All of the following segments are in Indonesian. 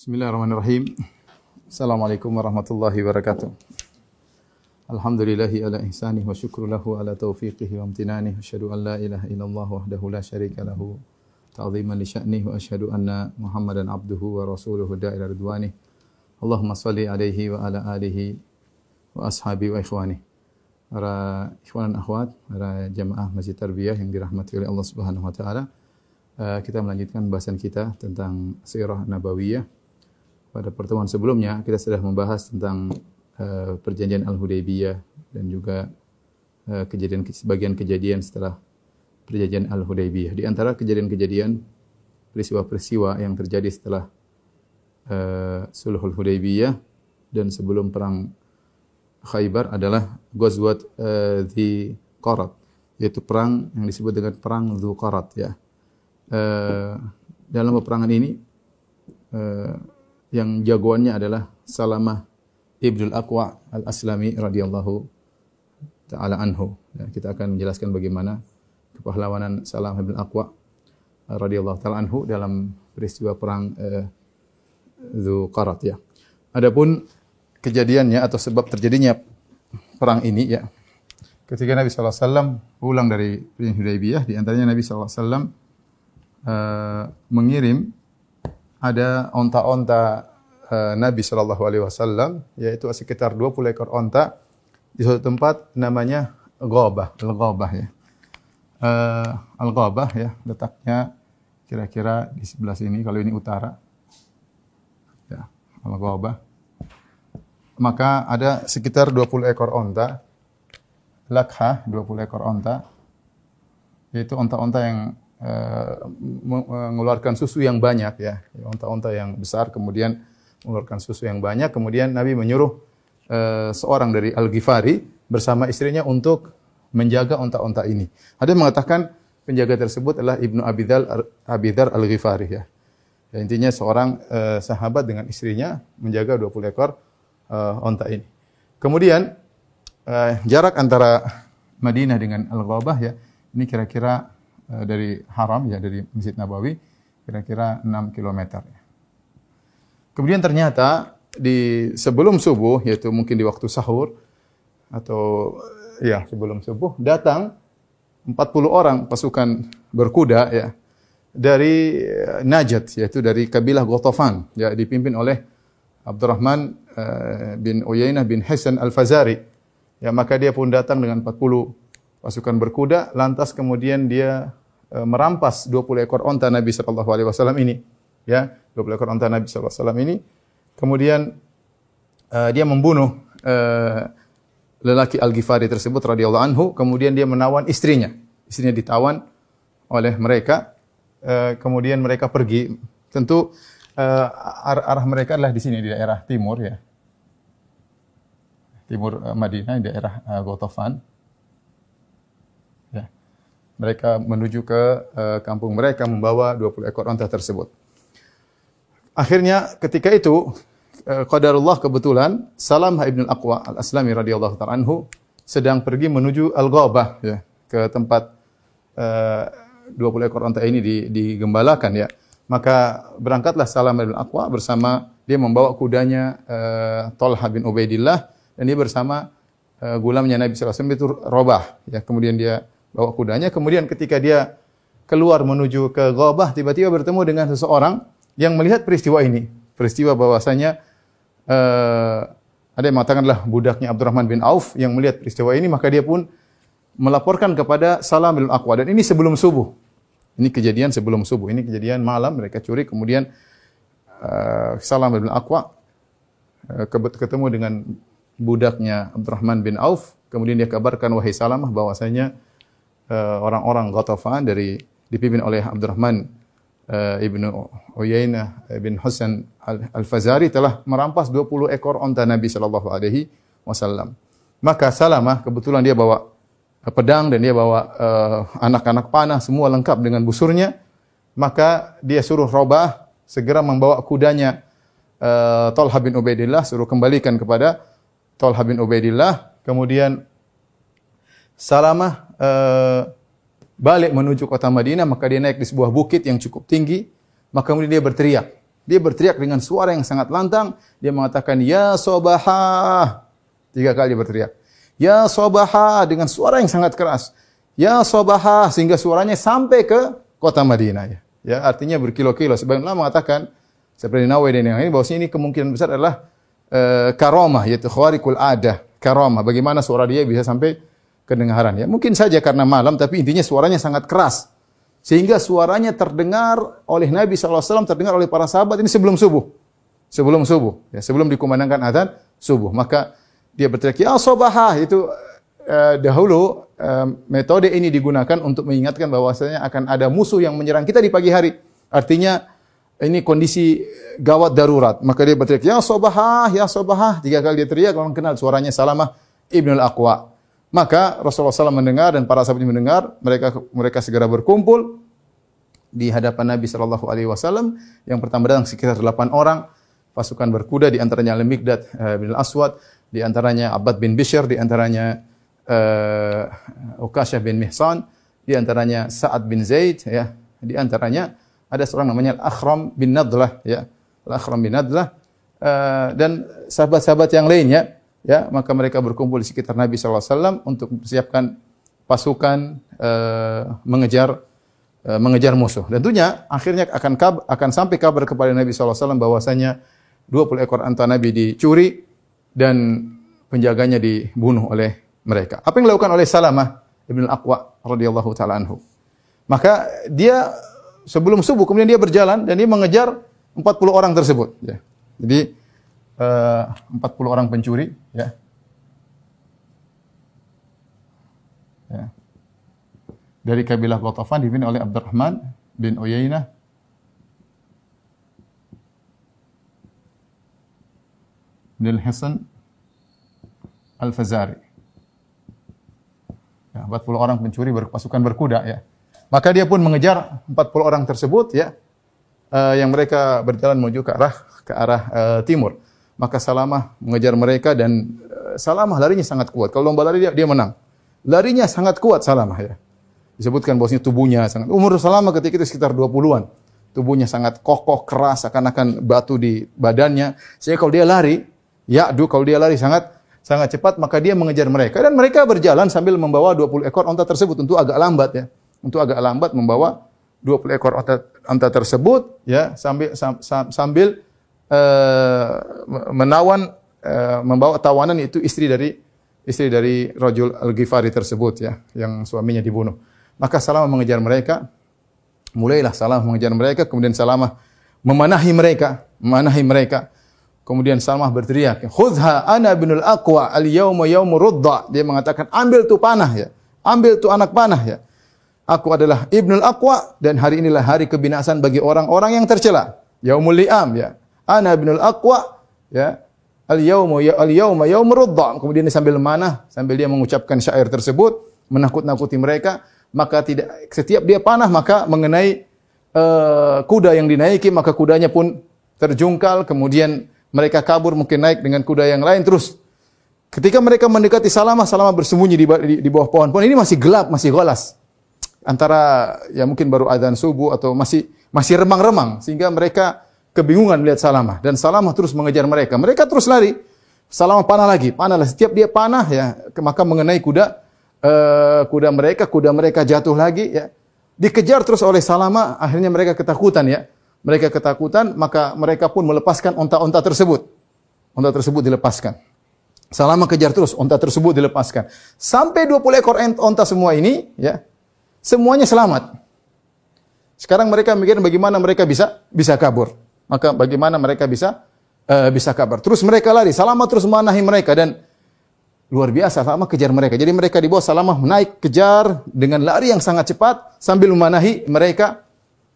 Bismillahirrahmanirrahim. Assalamualaikum warahmatullahi wabarakatuh. Alhamdulillahi ala ihsanih wa syukru lahu ala taufiqihi wa amtinanih. Asyhadu an la ilaha illallah wahdahu la syarika lahu ta'ziman li sya'nih wa asyhadu anna Muhammadan abduhu wa rasuluhu da'ila ridwanih. Allahumma salli alaihi wa ala alihi wa ashabi wa ikhwanih. Para ikhwan dan akhwat, para jamaah Masjid Tarbiyah yang dirahmati oleh Allah Subhanahu wa taala. Eh, kita melanjutkan bahasan kita tentang sirah nabawiyah. Pada pertemuan sebelumnya kita sudah membahas tentang uh, perjanjian Al-Hudaybiyah dan juga uh, kejadian sebagian kejadian setelah perjanjian Al-Hudaybiyah. Di antara kejadian-kejadian peristiwa-peristiwa yang terjadi setelah uh, Sulhul Hudaybiyah dan sebelum perang Khaybar adalah Ghazwat uh, Qarat, yaitu perang yang disebut dengan perang Dhu ya. Uh, dalam peperangan ini yang jagoannya adalah Salamah Ibnul Aqwa Al-Aslami radhiyallahu taala anhu. Ya, kita akan menjelaskan bagaimana kepahlawanan Salamah Ibnul Aqwa radhiyallahu taala anhu dalam peristiwa perang eh, Qarat ya. Adapun kejadiannya atau sebab terjadinya perang ini ya. Ketika Nabi sallallahu alaihi pulang dari perjanjian Hudaybiyah di antaranya Nabi sallallahu alaihi uh, mengirim ada onta-onta uh, Nabi Shallallahu Alaihi Wasallam, yaitu sekitar 20 ekor onta di suatu tempat namanya Ghabah, Al-Ghabah ya. Uh, Al-Ghabah ya, letaknya kira-kira di sebelah sini, kalau ini utara. Ya, Al-Ghabah. Maka ada sekitar 20 ekor onta, lakha 20 ekor onta, yaitu onta-onta yang Eh, mengeluarkan susu yang banyak ya, onta-onta yang besar kemudian mengeluarkan susu yang banyak kemudian Nabi menyuruh uh, seorang dari Al-Ghifari bersama istrinya untuk menjaga onta-onta ini. Ada mengatakan penjaga tersebut adalah Ibnu Abidal Abidar Al-Ghifari ya. ya. Intinya seorang uh, sahabat dengan istrinya menjaga 20 ekor uh, onta ini. Kemudian jarak antara Madinah dengan Al-Ghabah ya, ini kira-kira Eh, dari haram ya dari Masjid Nabawi kira-kira 6 km. Kemudian ternyata di sebelum subuh yaitu mungkin di waktu sahur atau ya sebelum subuh datang 40 orang pasukan berkuda ya dari eh, Najat yaitu dari kabilah Ghatafan ya dipimpin oleh Abdurrahman bin Uyainah bin Hasan Al-Fazari. Ya maka dia pun datang dengan 40 pasukan berkuda lantas kemudian dia Eh, merampas 20 ekor onta Nabi sallallahu alaihi wasallam ini. Ya, 20 ekor onta Nabi sallallahu alaihi wasallam ini. Kemudian uh, dia membunuh uh, lelaki Al-Ghifari tersebut radhiyallahu anhu, kemudian dia menawan istrinya. Istrinya ditawan oleh mereka. Uh, kemudian mereka pergi. Tentu uh, arah, arah mereka adalah di sini di daerah timur ya. Timur uh, Madinah, di daerah uh, Gotofan mereka menuju ke uh, kampung mereka membawa 20 ekor onta tersebut. Akhirnya ketika itu uh, qadarullah kebetulan Salam ibn al-Aqwa al-Aslami radhiyallahu ta'ala anhu sedang pergi menuju Al-Ghabah ya, ke tempat uh, 20 ekor onta ini digembalakan ya. Maka berangkatlah Salam ibn al-Aqwa bersama dia membawa kudanya uh, Talha bin Ubaidillah dan dia bersama uh, gulamnya Nabi wasallam itu Robah ya. Kemudian dia bawa kudanya. Kemudian ketika dia keluar menuju ke Ghabah, tiba-tiba bertemu dengan seseorang yang melihat peristiwa ini. Peristiwa bahwasanya uh, ada yang mengatakanlah budaknya Abdurrahman bin Auf yang melihat peristiwa ini, maka dia pun melaporkan kepada Salam bin Aqwa. Dan ini sebelum subuh. Ini kejadian sebelum subuh. Ini kejadian malam, mereka curi. Kemudian uh, Salam bin Aqwa uh, ketemu dengan budaknya Abdurrahman bin Auf. Kemudian dia kabarkan, wahai Salamah, bahwasanya Eh, orang-orang Ghatafan dari dipimpin oleh Abdurrahman uh, ibnu Uyainah bin Husain Al-Fazari telah merampas 20 ekor onta Nabi sallallahu alaihi wasallam. Maka Salamah kebetulan dia bawa pedang dan dia bawa anak-anak uh, panah semua lengkap dengan busurnya. Maka dia suruh Robah segera membawa kudanya uh, Talha bin Ubaidillah suruh kembalikan kepada Talha bin Ubaidillah. Kemudian Salamah uh, balik menuju kota Madinah, maka dia naik di sebuah bukit yang cukup tinggi, maka kemudian dia berteriak. Dia berteriak dengan suara yang sangat lantang. Dia mengatakan, Ya Sobahah. Tiga kali berteriak. Ya Sobahah dengan suara yang sangat keras. Ya Sobahah sehingga suaranya sampai ke kota Madinah. Ya, ya artinya berkilo-kilo. Sebagian mengatakan seperti Nawawi dan yang lain bahwasanya ini kemungkinan besar adalah uh, karomah yaitu khawarikul adah. Karomah bagaimana suara dia bisa sampai kedengaran ya. Mungkin saja karena malam tapi intinya suaranya sangat keras. Sehingga suaranya terdengar oleh Nabi SAW, terdengar oleh para sahabat ini sebelum subuh. Sebelum subuh. Ya, sebelum dikumandangkan azan subuh. Maka dia berteriak, Ya Sobahah. Itu uh, dahulu uh, metode ini digunakan untuk mengingatkan bahwasanya akan ada musuh yang menyerang kita di pagi hari. Artinya ini kondisi gawat darurat. Maka dia berteriak, Ya Sobahah, Ya Sobahah. Tiga kali dia teriak, orang kenal suaranya Salamah Ibnul Aqwa. Maka Rasulullah SAW mendengar dan para sahabat mendengar, mereka mereka segera berkumpul di hadapan Nabi Shallallahu Alaihi Wasallam. Yang pertama datang sekitar delapan orang, pasukan berkuda di antaranya Al-Mikdad uh, bin Al-Aswad, di antaranya Abbad bin Bishr, di antaranya uh, bin Mihsan, di antaranya Sa'ad bin Zaid, ya, di antaranya ada seorang namanya Al-Akhram bin Nadlah, ya, Al-Akhram bin Nadlah, uh, dan sahabat-sahabat yang lainnya ya maka mereka berkumpul di sekitar Nabi SAW untuk mempersiapkan pasukan uh, mengejar uh, mengejar musuh. Dan tentunya akhirnya akan kab, akan sampai kabar kepada Nabi SAW bahwasanya 20 ekor unta Nabi dicuri dan penjaganya dibunuh oleh mereka. Apa yang dilakukan oleh Salamah Ibn Al-Aqwa radhiyallahu taala anhu? Maka dia sebelum subuh kemudian dia berjalan dan dia mengejar 40 orang tersebut ya. Jadi 40 orang pencuri ya. ya. Dari kabilah Ghatafan dipimpin oleh Abdurrahman bin Uyainah bin Hasan Al-Fazari. Ya, 40 orang pencuri berpasukan berkuda ya. Maka dia pun mengejar 40 orang tersebut ya. Uh, yang mereka berjalan menuju ke arah ke arah uh, timur maka Salamah mengejar mereka dan uh, Salamah larinya sangat kuat. Kalau lomba lari dia, dia menang. Larinya sangat kuat Salamah ya. Disebutkan bahwasanya tubuhnya sangat umur Salamah ketika itu sekitar 20-an. Tubuhnya sangat kokoh, keras, akan-akan batu di badannya. Sehingga kalau dia lari, ya aduh kalau dia lari sangat sangat cepat maka dia mengejar mereka dan mereka berjalan sambil membawa 20 ekor onta tersebut untuk agak lambat ya. Untuk agak lambat membawa 20 ekor onta, tersebut ya sambil sam, sam, sambil uh, menawan uh, membawa tawanan itu istri dari istri dari Rajul Al-Ghifari tersebut ya yang suaminya dibunuh. Maka Salamah mengejar mereka. Mulailah Salamah mengejar mereka, kemudian Salamah memanahi mereka, memanahi mereka. Kemudian Salamah berteriak, "Khudha ana binul aqwa al-yauma yaumu rudda." Dia mengatakan, "Ambil tu panah ya. Ambil tu anak panah ya. Aku adalah Ibnul Aqwa dan hari inilah hari kebinasaan bagi orang-orang yang tercela. Yaumul li'am ya ana binul aqwa ya. Al yauma ya al yauma yaum rudda kemudian dia sambil mana sambil dia mengucapkan syair tersebut menakut-nakuti mereka maka tidak setiap dia panah maka mengenai uh, kuda yang dinaiki maka kudanya pun terjungkal kemudian mereka kabur mungkin naik dengan kuda yang lain terus. Ketika mereka mendekati Salamah Salamah bersembunyi di, di, di bawah pohon-pohon ini masih gelap masih golas. Antara ya mungkin baru adzan subuh atau masih masih remang-remang sehingga mereka kebingungan melihat Salamah dan Salamah terus mengejar mereka. Mereka terus lari. Salamah panah lagi, panah lagi. Setiap dia panah ya, maka mengenai kuda uh, kuda mereka, kuda mereka jatuh lagi ya. Dikejar terus oleh Salamah, akhirnya mereka ketakutan ya. Mereka ketakutan, maka mereka pun melepaskan onta-onta tersebut. Onta tersebut dilepaskan. Salamah kejar terus, onta tersebut dilepaskan. Sampai 20 ekor onta semua ini ya. Semuanya selamat. Sekarang mereka mikir bagaimana mereka bisa bisa kabur maka bagaimana mereka bisa uh, bisa kabar. Terus mereka lari, Salamah terus manahi mereka dan luar biasa Salamah kejar mereka. Jadi mereka di bawah Salamah naik kejar dengan lari yang sangat cepat sambil memanahi mereka.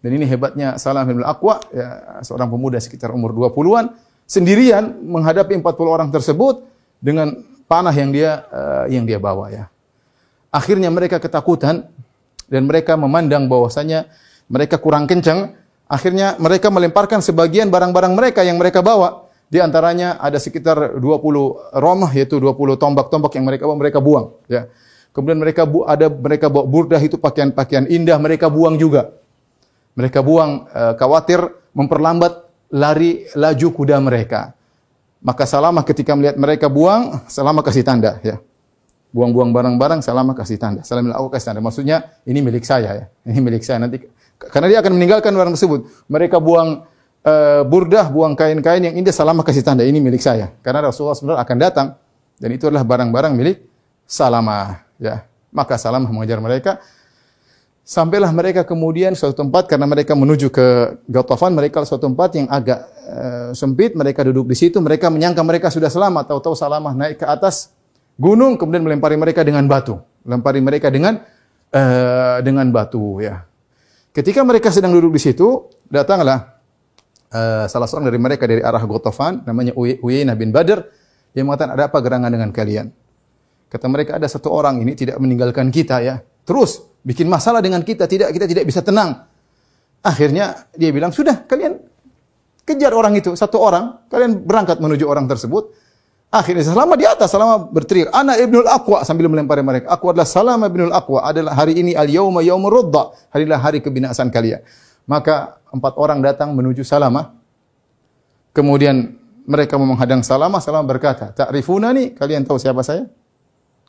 Dan ini hebatnya Salamah bin Aqwa, ya, seorang pemuda sekitar umur 20-an, sendirian menghadapi 40 orang tersebut dengan panah yang dia uh, yang dia bawa ya. Akhirnya mereka ketakutan dan mereka memandang bahwasanya mereka kurang kencang Akhirnya mereka melemparkan sebagian barang-barang mereka yang mereka bawa. Di antaranya ada sekitar 20 romah yaitu 20 tombak-tombak yang mereka bawa mereka buang ya. Kemudian mereka ada mereka bawa burdah itu pakaian-pakaian indah mereka buang juga. Mereka buang uh, khawatir memperlambat lari laju kuda mereka. Maka Salamah ketika melihat mereka buang, Salamah kasih tanda ya. Buang-buang barang-barang, Salamah kasih tanda. Salamah aku kasih tanda. Maksudnya ini milik saya ya. Ini milik saya nanti karena dia akan meninggalkan barang tersebut. Mereka buang uh, burdah, buang kain-kain yang indah, Salamah kasih tanda ini milik saya. Karena Rasulullah SAW akan datang dan itu adalah barang-barang milik Salamah ya. Maka Salamah mengejar mereka Sampailah mereka kemudian suatu tempat karena mereka menuju ke Gatafan, mereka suatu tempat yang agak uh, sempit, mereka duduk di situ, mereka menyangka mereka sudah selamat, tahu-tahu Salamah naik ke atas gunung kemudian melempari mereka dengan batu, melempari mereka dengan uh, dengan batu ya. Ketika mereka sedang duduk di situ, datanglah uh, salah seorang dari mereka dari arah Gatafan namanya Uyainah bin Badr yang mengatakan ada apa gerangan dengan kalian? Kata mereka ada satu orang ini tidak meninggalkan kita ya. Terus bikin masalah dengan kita, tidak kita tidak bisa tenang. Akhirnya dia bilang, "Sudah, kalian kejar orang itu, satu orang, kalian berangkat menuju orang tersebut." Akhirnya selama di atas, selama berteriak, "Ana Ibnul Aqwa" sambil melempari mereka. Aku adalah Salama Ibnul Aqwa, adalah hari ini al-yauma yaumur rudda, harilah hari kebinasaan kalian. Maka empat orang datang menuju Salama. Kemudian mereka menghadang Salama, Salama berkata, "Ta'rifuna nih, kalian tahu siapa saya?"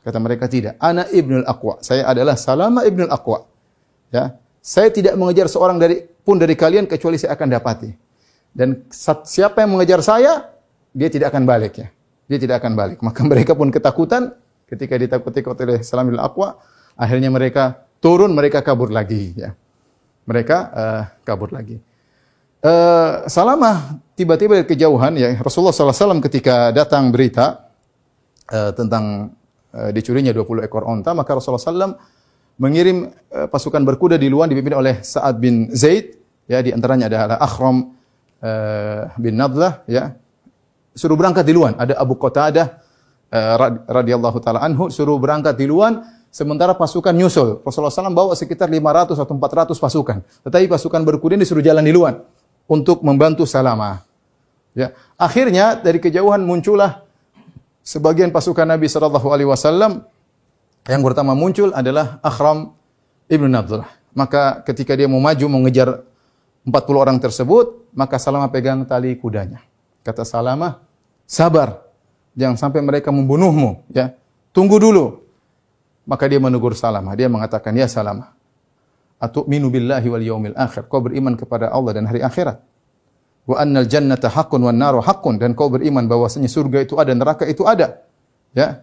Kata mereka tidak. Ana ibnul Aqwa. Saya adalah Salama ibnul Aqwa. Ya. Saya tidak mengejar seorang dari pun dari kalian kecuali saya akan dapati. Dan siapa yang mengejar saya, dia tidak akan balik ya. Dia tidak akan balik. Maka mereka pun ketakutan ketika ditakuti oleh Salam ibnul Aqwa. Akhirnya mereka turun, mereka kabur lagi ya. Mereka uh, kabur lagi. Uh, Salamah tiba-tiba dari kejauhan ya Rasulullah SAW ketika datang berita uh, tentang uh, dicurinya 20 ekor onta, maka Rasulullah SAW mengirim uh, pasukan berkuda di luar dipimpin oleh Sa'ad bin Zaid, ya di antaranya adalah Akhram uh, bin Nadlah, ya. Suruh berangkat di luar. Ada Abu Qatadah uh, radhiyallahu taala anhu suruh berangkat di luar sementara pasukan nyusul. Rasulullah SAW bawa sekitar 500 atau 400 pasukan. Tetapi pasukan berkuda disuruh jalan di luar untuk membantu Salamah. Ya. Akhirnya dari kejauhan muncullah sebagian pasukan Nabi sallallahu alaihi wasallam yang pertama muncul adalah Akhram ibnu Nadlah. Maka ketika dia mau maju mengejar 40 orang tersebut, maka Salamah pegang tali kudanya. Kata Salamah, sabar. Jangan sampai mereka membunuhmu. Ya, Tunggu dulu. Maka dia menegur Salamah. Dia mengatakan, Ya Salamah, Atu'minu billahi wal yaumil akhir. Kau beriman kepada Allah dan hari akhirat wa annal jannata haqqun wan naru haqqun dan kau beriman bahwasanya surga itu ada neraka itu ada ya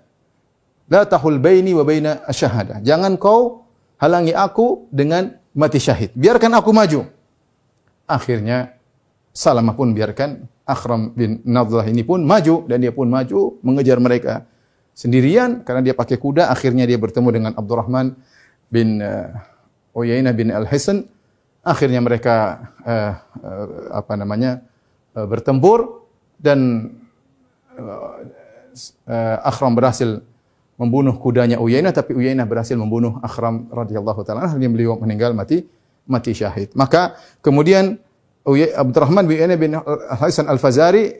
la tahul baini wa baina asyhada jangan kau halangi aku dengan mati syahid biarkan aku maju akhirnya Salamah pun biarkan Akhram bin Nadlah ini pun maju dan dia pun maju mengejar mereka sendirian karena dia pakai kuda. Akhirnya dia bertemu dengan Abdurrahman bin uh, Uyainah bin Al-Hisan Akhirnya mereka uh, uh, apa namanya uh, bertempur dan uh, Akhram berhasil membunuh kudanya Uyainah. Tapi Uyainah berhasil membunuh Akhram radhiyallahu taala. Akhirnya beliau meninggal mati mati syahid. Maka kemudian Abdurrahman bin Uyainah bin Hasan Al-Fazari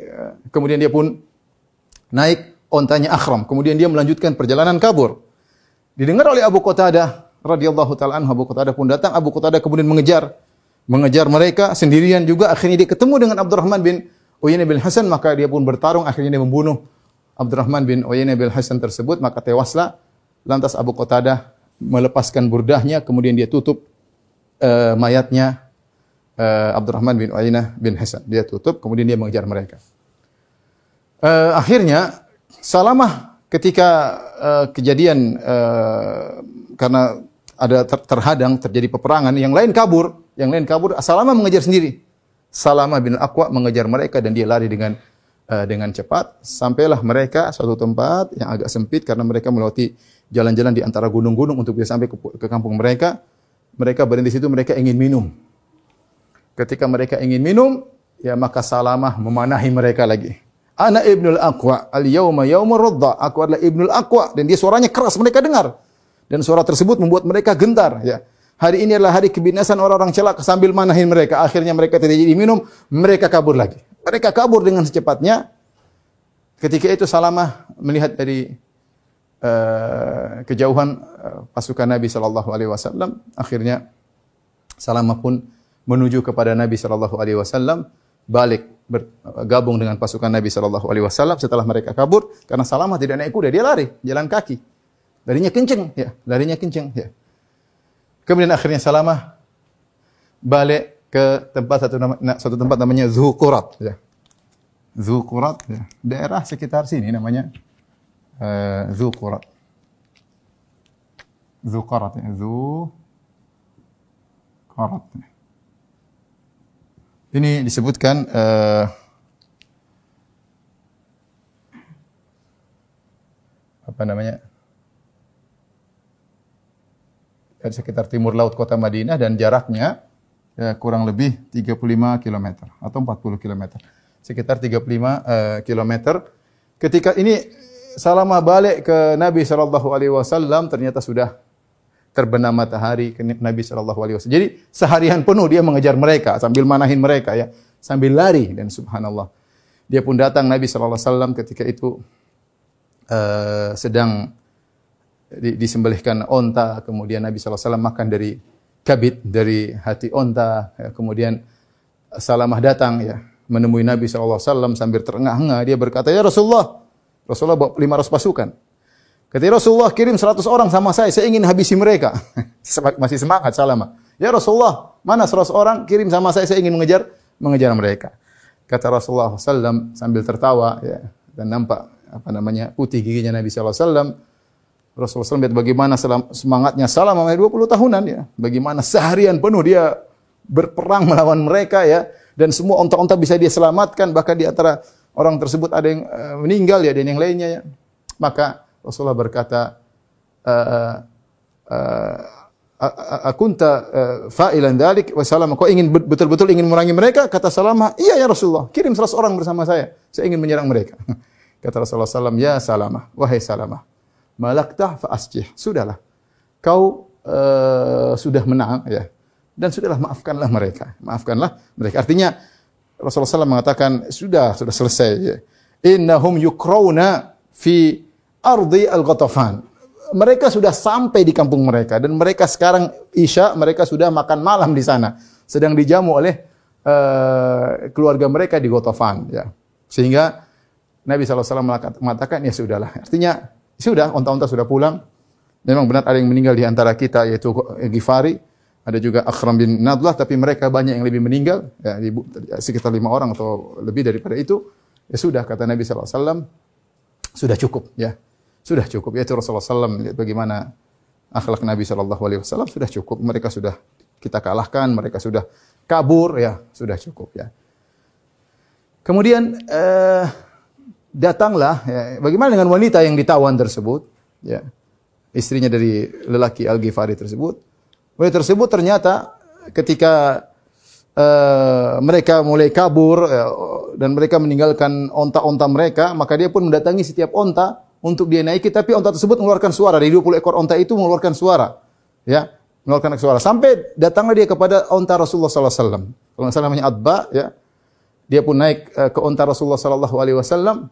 kemudian dia pun naik ontanya Akhram. Kemudian dia melanjutkan perjalanan kabur. Didengar oleh Abu Qatadah radhiyallahu taala anhu Abu Qatadah pun datang. Abu Qatadah kemudian mengejar mengejar mereka sendirian juga akhirnya dia ketemu dengan Abdurrahman bin Uyainah bin Hasan maka dia pun bertarung akhirnya dia membunuh Abdurrahman bin Uyainah bin Hasan tersebut maka tewaslah lantas Abu Qatadah melepaskan burdahnya kemudian dia tutup uh, mayatnya uh, Abdurrahman bin Uyainah bin Hasan dia tutup kemudian dia mengejar mereka uh, akhirnya Salamah ketika uh, kejadian uh, karena ada ter terhadang terjadi peperangan, yang lain kabur, yang lain kabur, Salamah mengejar sendiri. Salamah bin Aqwa mengejar mereka dan dia lari dengan uh, dengan cepat. Sampailah mereka suatu tempat yang agak sempit karena mereka melewati jalan-jalan di antara gunung-gunung untuk bisa sampai ke, ke kampung mereka. Mereka berhenti di situ, mereka ingin minum. Ketika mereka ingin minum, ya maka Salamah memanahi mereka lagi. Ana ibnul Aqwa, al-yawma yawmur radda. Aku adalah ibnul Aqwa dan dia suaranya keras mereka dengar. Dan suara tersebut membuat mereka gentar. Ya. Hari ini adalah hari kebinasan orang-orang celaka sambil manahin mereka. Akhirnya mereka tidak jadi minum, mereka kabur lagi. Mereka kabur dengan secepatnya. Ketika itu Salamah melihat dari uh, kejauhan uh, pasukan Nabi Shallallahu Alaihi Wasallam. Akhirnya Salamah pun menuju kepada Nabi Shallallahu Alaihi Wasallam balik bergabung dengan pasukan Nabi Shallallahu Alaihi Wasallam setelah mereka kabur karena Salamah tidak naik kuda dia lari jalan kaki. Larinya kenceng ya larinya kenceng ya. Kemudian akhirnya Salamah balik ke tempat satu nama, satu tempat namanya Zukurat ya. Zukurat ya. Daerah sekitar sini namanya uh, Zukurat Zukarat ya. Ya. Ini disebutkan uh, apa namanya? Dari sekitar timur laut kota Madinah dan jaraknya ya, kurang lebih 35 km atau 40 km. Sekitar 35 uh, km. Ketika ini Salamah balik ke Nabi Shallallahu Alaihi Wasallam ternyata sudah terbenam matahari ke Nabi Shallallahu Alaihi Wasallam. Jadi seharian penuh dia mengejar mereka sambil manahin mereka ya, sambil lari dan subhanallah. Dia pun datang Nabi Shallallahu Alaihi Wasallam ketika itu uh, sedang disembelihkan onta, kemudian Nabi Shallallahu Alaihi Wasallam makan dari kabit dari hati onta, ya, kemudian Salamah datang ya menemui Nabi Shallallahu Alaihi Wasallam sambil terengah-engah dia berkata ya Rasulullah, Rasulullah bawa 500 pasukan. Kata Rasulullah kirim 100 orang sama saya, saya ingin habisi mereka. Masih semangat Salamah. Ya Rasulullah, mana 100 orang kirim sama saya, saya ingin mengejar mengejar mereka. Kata Rasulullah SAW sambil tertawa ya, dan nampak apa namanya putih giginya Nabi SAW. Rasulullah SAW lihat bagaimana semangatnya Salamah 20 tahunan ya. Bagaimana seharian penuh dia berperang melawan mereka ya. Dan semua onta-onta bisa dia selamatkan. Bahkan di antara orang tersebut ada yang uh, meninggal ya dan yang lainnya ya. Maka Rasulullah berkata, akunta fa'ilan dalik wa salam kau ingin betul-betul ingin memerangi mereka? Kata Salamah iya ya Rasulullah kirim 100 orang bersama saya. Saya ingin menyerang mereka. Kata Rasulullah SAW ya Salamah wahai Salamah malaktah fa asjih sudahlah kau uh, sudah menang ya dan sudahlah maafkanlah mereka. Maafkanlah mereka. Artinya Rasulullah SAW mengatakan sudah sudah selesai ya. Innahum yukrauna fi ardi al-Ghatafan. Mereka sudah sampai di kampung mereka dan mereka sekarang Isya mereka sudah makan malam di sana. Sedang dijamu oleh uh, keluarga mereka di Ghatafan ya. Sehingga Nabi SAW mengatakan ya sudahlah. Artinya sudah onta-onta sudah pulang. Memang benar ada yang meninggal di antara kita yaitu Gifari, ada juga Akhram bin Nadlah tapi mereka banyak yang lebih meninggal ya, sekitar lima orang atau lebih daripada itu. Ya sudah kata Nabi SAW sudah cukup ya. Sudah cukup. Yaitu Rasulullah SAW lihat bagaimana akhlak Nabi SAW sudah cukup. Mereka sudah kita kalahkan, mereka sudah kabur, ya sudah cukup ya. Kemudian eh, datanglah, ya, bagaimana dengan wanita yang ditawan tersebut, ya istrinya dari lelaki Al Ghifari tersebut. Wanita tersebut ternyata ketika uh, mereka mulai kabur uh, dan mereka meninggalkan onta-onta mereka, maka dia pun mendatangi setiap onta untuk dia naiki tapi onta tersebut mengeluarkan suara. Dari 20 ekor onta itu mengeluarkan suara ya. Mengeluarkan suara. Sampai datanglah dia kepada onta Rasulullah sallallahu alaihi wasallam. Kalau salah namanya Adba ya. Dia pun naik uh, ke onta Rasulullah sallallahu alaihi wasallam.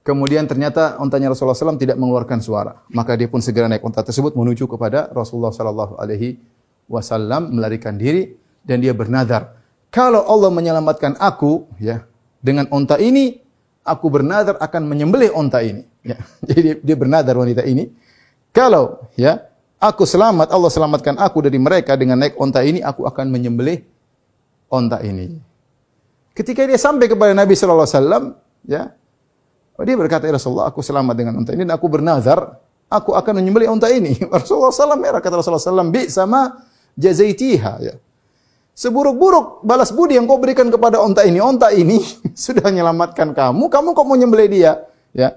Kemudian ternyata ontanya Rasulullah SAW tidak mengeluarkan suara. Maka dia pun segera naik onta tersebut menuju kepada Rasulullah sallallahu alaihi wasallam melarikan diri dan dia bernadar kalau Allah menyelamatkan aku ya dengan onta ini aku bernadar akan menyembelih onta ini. Ya. Jadi dia bernadar wanita ini. Kalau ya aku selamat, Allah selamatkan aku dari mereka dengan naik onta ini, aku akan menyembelih onta ini. Ketika dia sampai kepada Nabi Shallallahu Alaihi Wasallam, ya, dia berkata, ya Rasulullah, aku selamat dengan onta ini, dan aku bernazar, aku akan menyembelih onta ini. Rasulullah SAW, ya, kata Rasulullah SAW, bi sama jazaitiha, ya. Seburuk-buruk balas budi yang kau berikan kepada onta ini, onta ini sudah menyelamatkan kamu, kamu kok mau nyembelih dia? Ya.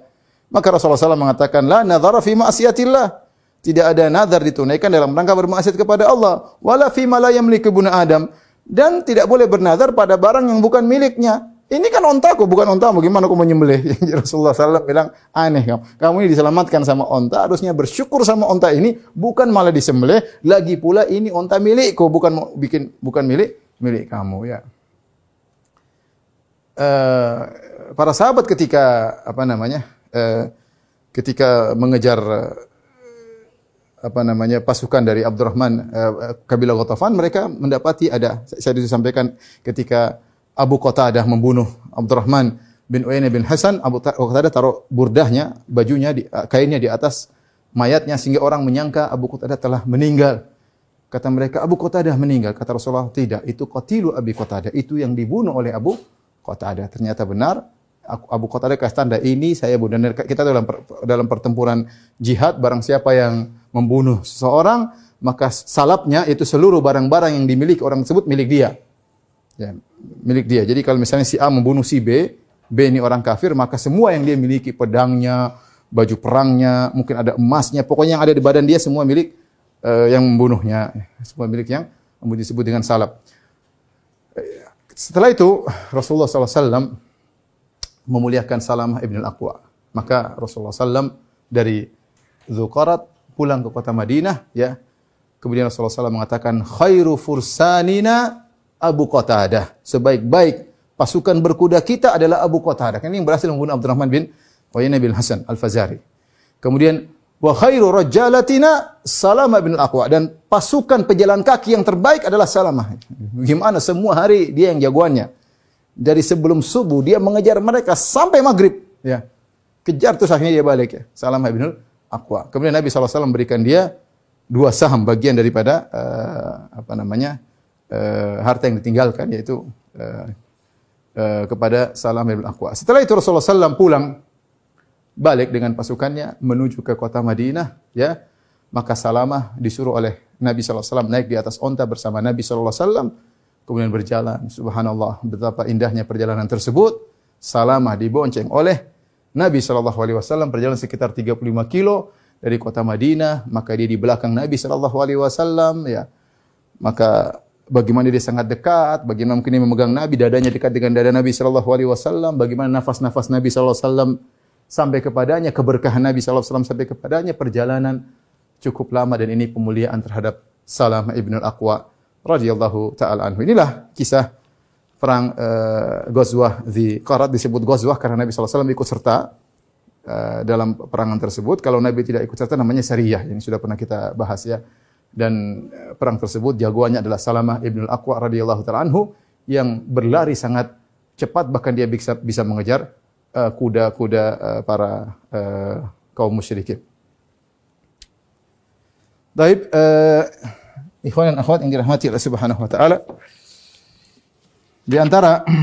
Maka Rasulullah SAW mengatakan, La nadhara fi ma'asiyatillah. Tidak ada nazar ditunaikan dalam rangka bermaksiat kepada Allah. Wala fi ma la yamliku Adam. Dan tidak boleh bernazar pada barang yang bukan miliknya. Ini kan ontaku, bukan ontamu. Gimana aku menyembelih? Rasulullah SAW bilang, aneh kamu. Kamu ini diselamatkan sama onta, harusnya bersyukur sama onta ini, bukan malah disembelih. Lagi pula ini onta milikku, bukan bikin bukan milik milik kamu ya. Uh, para sahabat ketika apa namanya uh, ketika mengejar uh, apa namanya pasukan dari Abdurrahman uh, kabilah Ghatafan mereka mendapati ada saya disampaikan ketika Abu Qatadah membunuh Abdurrahman bin Uyainah bin Hasan, Abu Qatadah taruh burdahnya, bajunya, di, kainnya di atas mayatnya sehingga orang menyangka Abu Qatadah telah meninggal. Kata mereka, Abu Qatadah meninggal. Kata Rasulullah, tidak. Itu qatilu Abi Qatadah. Itu yang dibunuh oleh Abu Qatadah. Ternyata benar. Abu Qatadah kasih tanda, ini saya bunuh. Dan kita dalam dalam pertempuran jihad, barang siapa yang membunuh seseorang, maka salapnya itu seluruh barang-barang yang dimiliki orang tersebut milik dia. Ya, milik dia. Jadi kalau misalnya si A membunuh si B, B ini orang kafir, maka semua yang dia miliki, pedangnya, baju perangnya, mungkin ada emasnya, pokoknya yang ada di badan dia semua milik uh, yang membunuhnya, semua milik yang disebut dengan salab. Setelah itu Rasulullah SAW memuliakan Salamah ibn al-Aqwa. Maka Rasulullah SAW dari Zukarat pulang ke kota Madinah, ya. Kemudian Rasulullah SAW mengatakan, khairu fursanina Abu Qatadah. Sebaik-baik pasukan berkuda kita adalah Abu Qatadah. Ini yang berhasil membunuh Abdurrahman bin Uyainah bin Hasan Al-Fazari. Kemudian Wa khairu rajalatina Salamah bin Al-Aqwa dan pasukan pejalan kaki yang terbaik adalah Salamah. Gimana semua hari dia yang jagoannya. Dari sebelum subuh dia mengejar mereka sampai maghrib, ya. Kejar terus akhirnya dia balik ya. Salamah bin Al-Aqwa. Kemudian Nabi SAW memberikan dia dua saham bagian daripada uh, apa namanya? Uh, harta yang ditinggalkan yaitu uh, uh, kepada Salamah bin Al-Aqwa. Setelah itu Rasulullah SAW pulang balik dengan pasukannya menuju ke kota Madinah, ya. Maka Salamah disuruh oleh Nabi wasallam naik di atas onta bersama Nabi wasallam kemudian berjalan. Subhanallah, betapa indahnya perjalanan tersebut. Salamah dibonceng oleh Nabi wasallam perjalanan sekitar 35 kilo dari kota Madinah, maka dia di belakang Nabi wasallam, ya. Maka bagaimana dia sangat dekat, bagaimana mungkin dia memegang Nabi, dadanya dekat dengan dada Nabi sallallahu alaihi wasallam, bagaimana nafas-nafas Nabi sallallahu alaihi wasallam sampai kepadanya, keberkahan Nabi SAW sampai kepadanya, perjalanan cukup lama dan ini pemuliaan terhadap Salam ibn al-Aqwa radhiyallahu taala anhu. Inilah kisah perang uh, Ghazwah di Qarat disebut Ghazwah karena Nabi SAW ikut serta uh, dalam perangan tersebut. Kalau Nabi tidak ikut serta namanya Sariyah. Ini sudah pernah kita bahas ya. Dan uh, perang tersebut jagoannya adalah Salamah ibn al-Aqwa radhiyallahu taala anhu yang berlari sangat cepat bahkan dia bisa bisa mengejar Eh, kuda-kuda uh, para uh, kaum musyrikin. Baik, uh, ikhwan dan akhwat yang dirahmati Allah Subhanahu wa taala. Di antara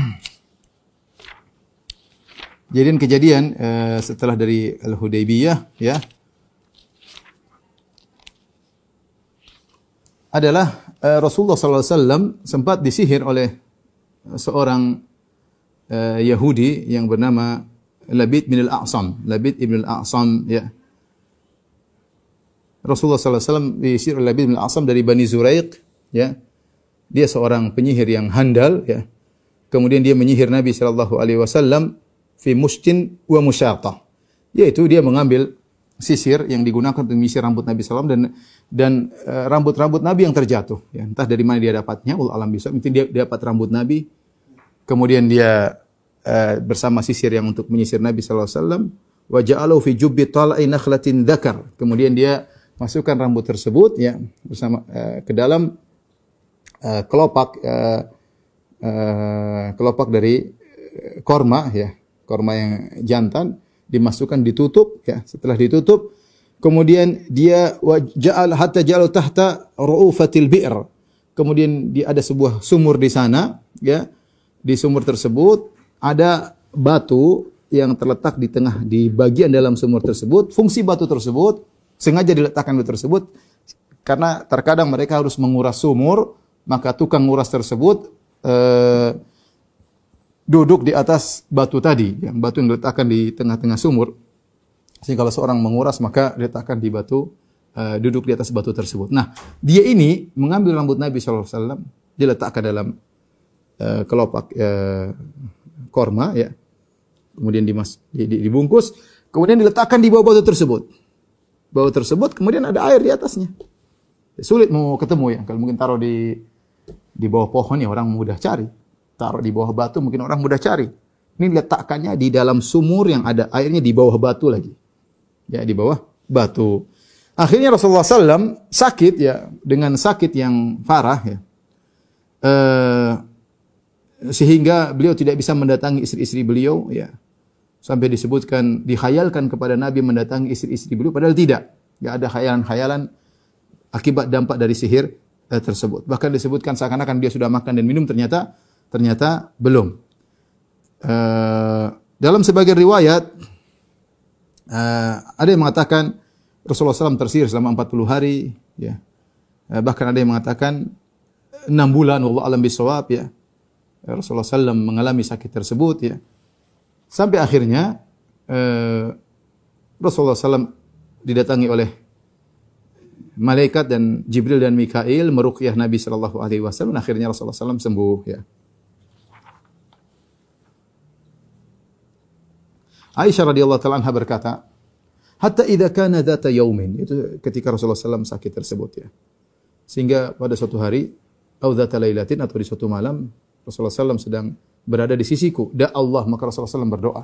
kejadian-kejadian uh, setelah dari Al-Hudaybiyah ya adalah uh, Rasulullah wasallam sempat disihir oleh seorang uh, Yahudi yang bernama Labid bin al-A'sam. Labid ibn al-A'sam ya. Rasulullah wasallam disihir oleh Labid bin al-A'sam dari Bani Zuraiq ya. Dia seorang penyihir yang handal ya. Kemudian dia menyihir Nabi sallallahu alaihi wasallam fi mustin wa musyatah. Yaitu dia mengambil sisir yang digunakan untuk menyisir rambut Nabi SAW dan dan uh, rambut-rambut Nabi yang terjatuh. Ya, entah dari mana dia dapatnya, ul alam bisa. Mungkin dia, dapat rambut Nabi kemudian dia uh, bersama sisir yang untuk menyisir Nabi sallallahu alaihi wasallam wa ja'alahu fi jubbi tal'i nakhlatin dzakar kemudian dia masukkan rambut tersebut ya bersama uh, ke dalam uh, kelopak uh, uh, kelopak dari korma ya korma yang jantan dimasukkan ditutup ya setelah ditutup kemudian dia ja'al hatta ja'al tahta ru'ufatil bi'r kemudian dia ada sebuah sumur di sana ya di sumur tersebut ada batu yang terletak di tengah di bagian dalam sumur tersebut. Fungsi batu tersebut sengaja diletakkan batu tersebut karena terkadang mereka harus menguras sumur, maka tukang nguras tersebut eh, duduk di atas batu tadi, yang batu yang diletakkan di tengah-tengah sumur. Sehingga kalau seorang menguras maka diletakkan di batu eh, duduk di atas batu tersebut. Nah, dia ini mengambil rambut Nabi SAW, diletakkan dalam uh, kelopak uh, korma ya. Kemudian dimas, dibungkus, kemudian diletakkan di bawah batu tersebut. Bawah tersebut kemudian ada air di atasnya. Sulit mau ketemu ya. Kalau mungkin taruh di di bawah pohon ya orang mudah cari. Taruh di bawah batu mungkin orang mudah cari. Ini letakkannya di dalam sumur yang ada airnya di bawah batu lagi. Ya, di bawah batu. Akhirnya Rasulullah SAW sakit ya dengan sakit yang parah ya. Uh, sehingga beliau tidak bisa mendatangi istri-istri beliau ya sampai disebutkan dikhayalkan kepada Nabi mendatangi istri-istri beliau padahal tidak tidak ada khayalan-khayalan akibat dampak dari sihir eh, tersebut bahkan disebutkan seakan-akan dia sudah makan dan minum ternyata ternyata belum uh, dalam sebagian riwayat uh, ada yang mengatakan Rasulullah SAW tersihir selama 40 hari ya uh, bahkan ada yang mengatakan 6 bulan Allah alam bisawab ya Rasulullah SAW mengalami sakit tersebut ya. Sampai akhirnya eh, Rasulullah SAW didatangi oleh malaikat dan Jibril dan Mikail meruqyah Nabi sallallahu alaihi wasallam akhirnya Rasulullah SAW sembuh ya. Aisyah radhiyallahu taala anha berkata, "Hatta idza kana dzata yaumin." Itu ketika Rasulullah SAW sakit tersebut ya. Sehingga pada suatu hari, atau dzata lailatin atau di suatu malam, Rasulullah SAW sedang berada di sisiku. Da Allah, maka Rasulullah SAW berdoa.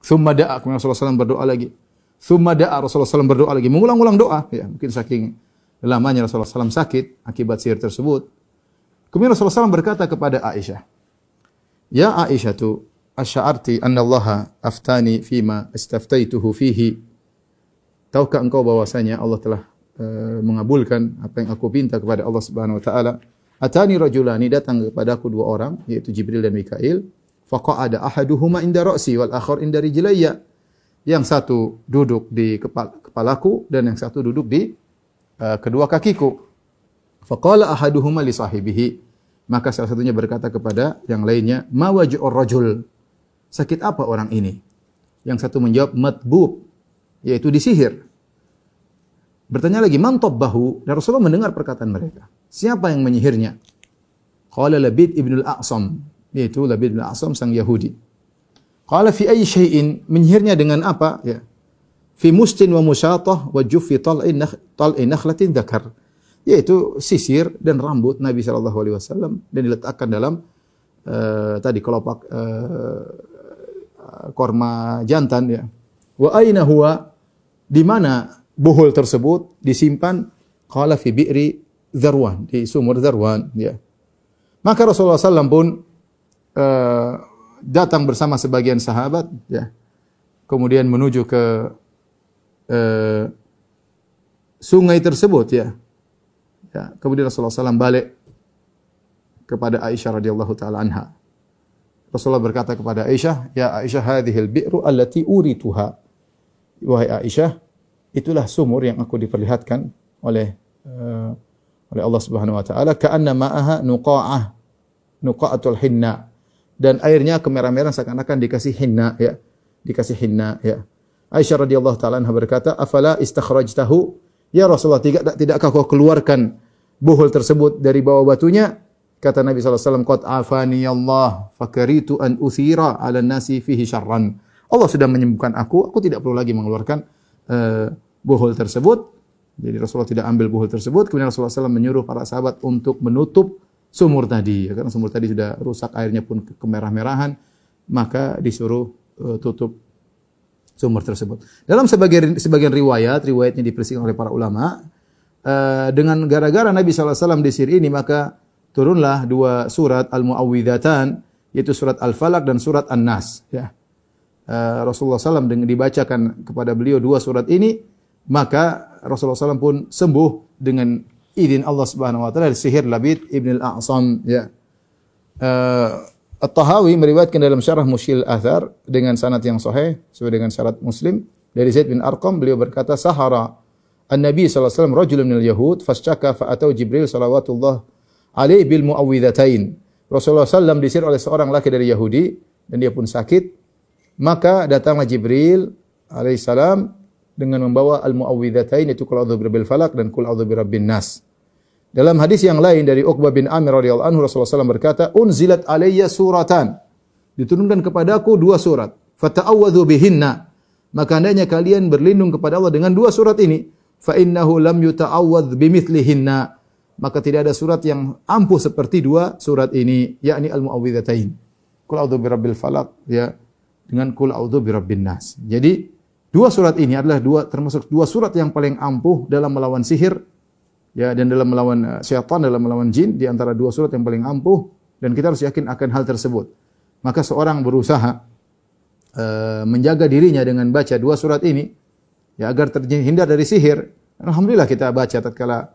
Thumma da'a, kemudian Rasulullah SAW berdoa lagi. Thumma da'a, Rasulullah SAW berdoa lagi. Mengulang-ulang doa. Ya, mungkin saking lamanya Rasulullah SAW sakit akibat sihir tersebut. Kemudian Rasulullah SAW berkata kepada Aisyah, Ya Aisyah tu, asy'arti anna Allah aftani fima istaftaituhu fihi. Tahukah engkau bahwasanya Allah telah uh, mengabulkan apa yang aku minta kepada Allah Subhanahu wa taala? Atani rajulani datang kepadaku dua orang yaitu Jibril dan Mikail. Faqa'ada ahaduhuma inda ra'si wal akhar inda rijlayya. Yang satu duduk di kepala, kepalaku dan yang satu duduk di uh, kedua kakiku. Faqala ahaduhuma li sahibihi. Maka salah satunya berkata kepada yang lainnya, "Ma waj'ur rajul?" Sakit apa orang ini? Yang satu menjawab, "Matbub," yaitu disihir. Bertanya lagi, "Man tabbahu?" Dan Rasulullah mendengar perkataan mereka. Siapa yang menyihirnya? Qala Labid ibn al-A'sam, yaitu Labid ibn al-A'sam sang Yahudi. Qala fi ayyi syai'in menyihirnya dengan apa? Ya. Fi mustin wa musyatah wa juffi tal'i nakh tal'i nakhlatin dzakar. Yaitu sisir dan rambut Nabi wasallam dan diletakkan dalam uh, tadi kelopak uh, korma jantan ya. Wa aina huwa di mana buhul tersebut disimpan? Qala fi bi'ri Zarwan, di sumur Zarwan. Ya. Maka Rasulullah SAW pun uh, datang bersama sebagian sahabat, ya. kemudian menuju ke uh, sungai tersebut, ya. ya. Kemudian Rasulullah SAW balik kepada Aisyah radhiyallahu taala anha. Rasulullah berkata kepada Aisyah, "Ya Aisyah, hadhil bi'ru allati urituha." Wahai Aisyah, itulah sumur yang aku diperlihatkan oleh uh, oleh Allah Subhanahu wa taala. Ka'anna ma'aha nuqa'ah nuqa'atul hinna. Dan airnya kemerah-merah seakan-akan dikasih hinna ya. Dikasih hinna ya. Aisyah radhiyallahu taala anha berkata afala istakhrajtahu? Ya Rasulullah tidak tidakkah kau keluarkan buhul tersebut dari bawah batunya kata Nabi wasallam qad afani Allah fakaritu an uthira 'ala nasi fihi syarran Allah sudah menyembuhkan aku aku tidak perlu lagi mengeluarkan uh, buhul tersebut jadi Rasulullah tidak ambil buhul tersebut. Kemudian Rasulullah SAW menyuruh para sahabat untuk menutup sumur tadi. Ya, karena sumur tadi sudah rusak, airnya pun kemerah-merahan. Maka disuruh uh, tutup sumur tersebut. Dalam sebagian, sebagian riwayat, riwayatnya dipersihkan oleh para ulama, uh, dengan gara-gara Nabi SAW di sini ini, maka turunlah dua surat Al-Mu'awwidhatan, yaitu surat Al-Falaq dan surat An-Nas. Ya. Uh, Rasulullah SAW dibacakan kepada beliau dua surat ini, maka Rasulullah SAW pun sembuh dengan izin Allah Subhanahu wa taala sihir Labid ibn al-A'sam ya. Uh, At-Tahawi meriwayatkan dalam syarah Mushil Athar dengan sanad yang sahih sesuai dengan syarat Muslim dari Zaid bin Arqam beliau berkata sahara An-Nabi sallallahu alaihi wasallam rajulun minal yahud fashtaka fa atau Jibril salawatullah alaihi bil muawwidhatain. Rasulullah sallam disir oleh seorang laki dari Yahudi dan dia pun sakit. Maka datanglah Jibril salam dengan membawa al-muawwidzatain itu qul a'udzu birabbil falaq dan qul a'udzu birabbin nas. Dalam hadis yang lain dari Uqbah bin Amir radhiyallahu anhu Rasulullah SAW berkata, "Unzilat alayya suratan." Diturunkan kepadaku dua surat. Fata'awwadhu bihinna. Maka hendaknya kalian berlindung kepada Allah dengan dua surat ini. Fa innahu lam yuta'awwadh bimithlihinna. Maka tidak ada surat yang ampuh seperti dua surat ini, yakni al-muawwidzatain. Qul a'udzu birabbil falaq ya dengan qul a'udzu birabbin nas. Jadi Dua surat ini adalah dua termasuk dua surat yang paling ampuh dalam melawan sihir ya dan dalam melawan uh, syaitan dalam melawan jin di antara dua surat yang paling ampuh dan kita harus yakin akan hal tersebut. Maka seorang berusaha uh, menjaga dirinya dengan baca dua surat ini ya agar terhindar dari sihir. Alhamdulillah kita baca tatkala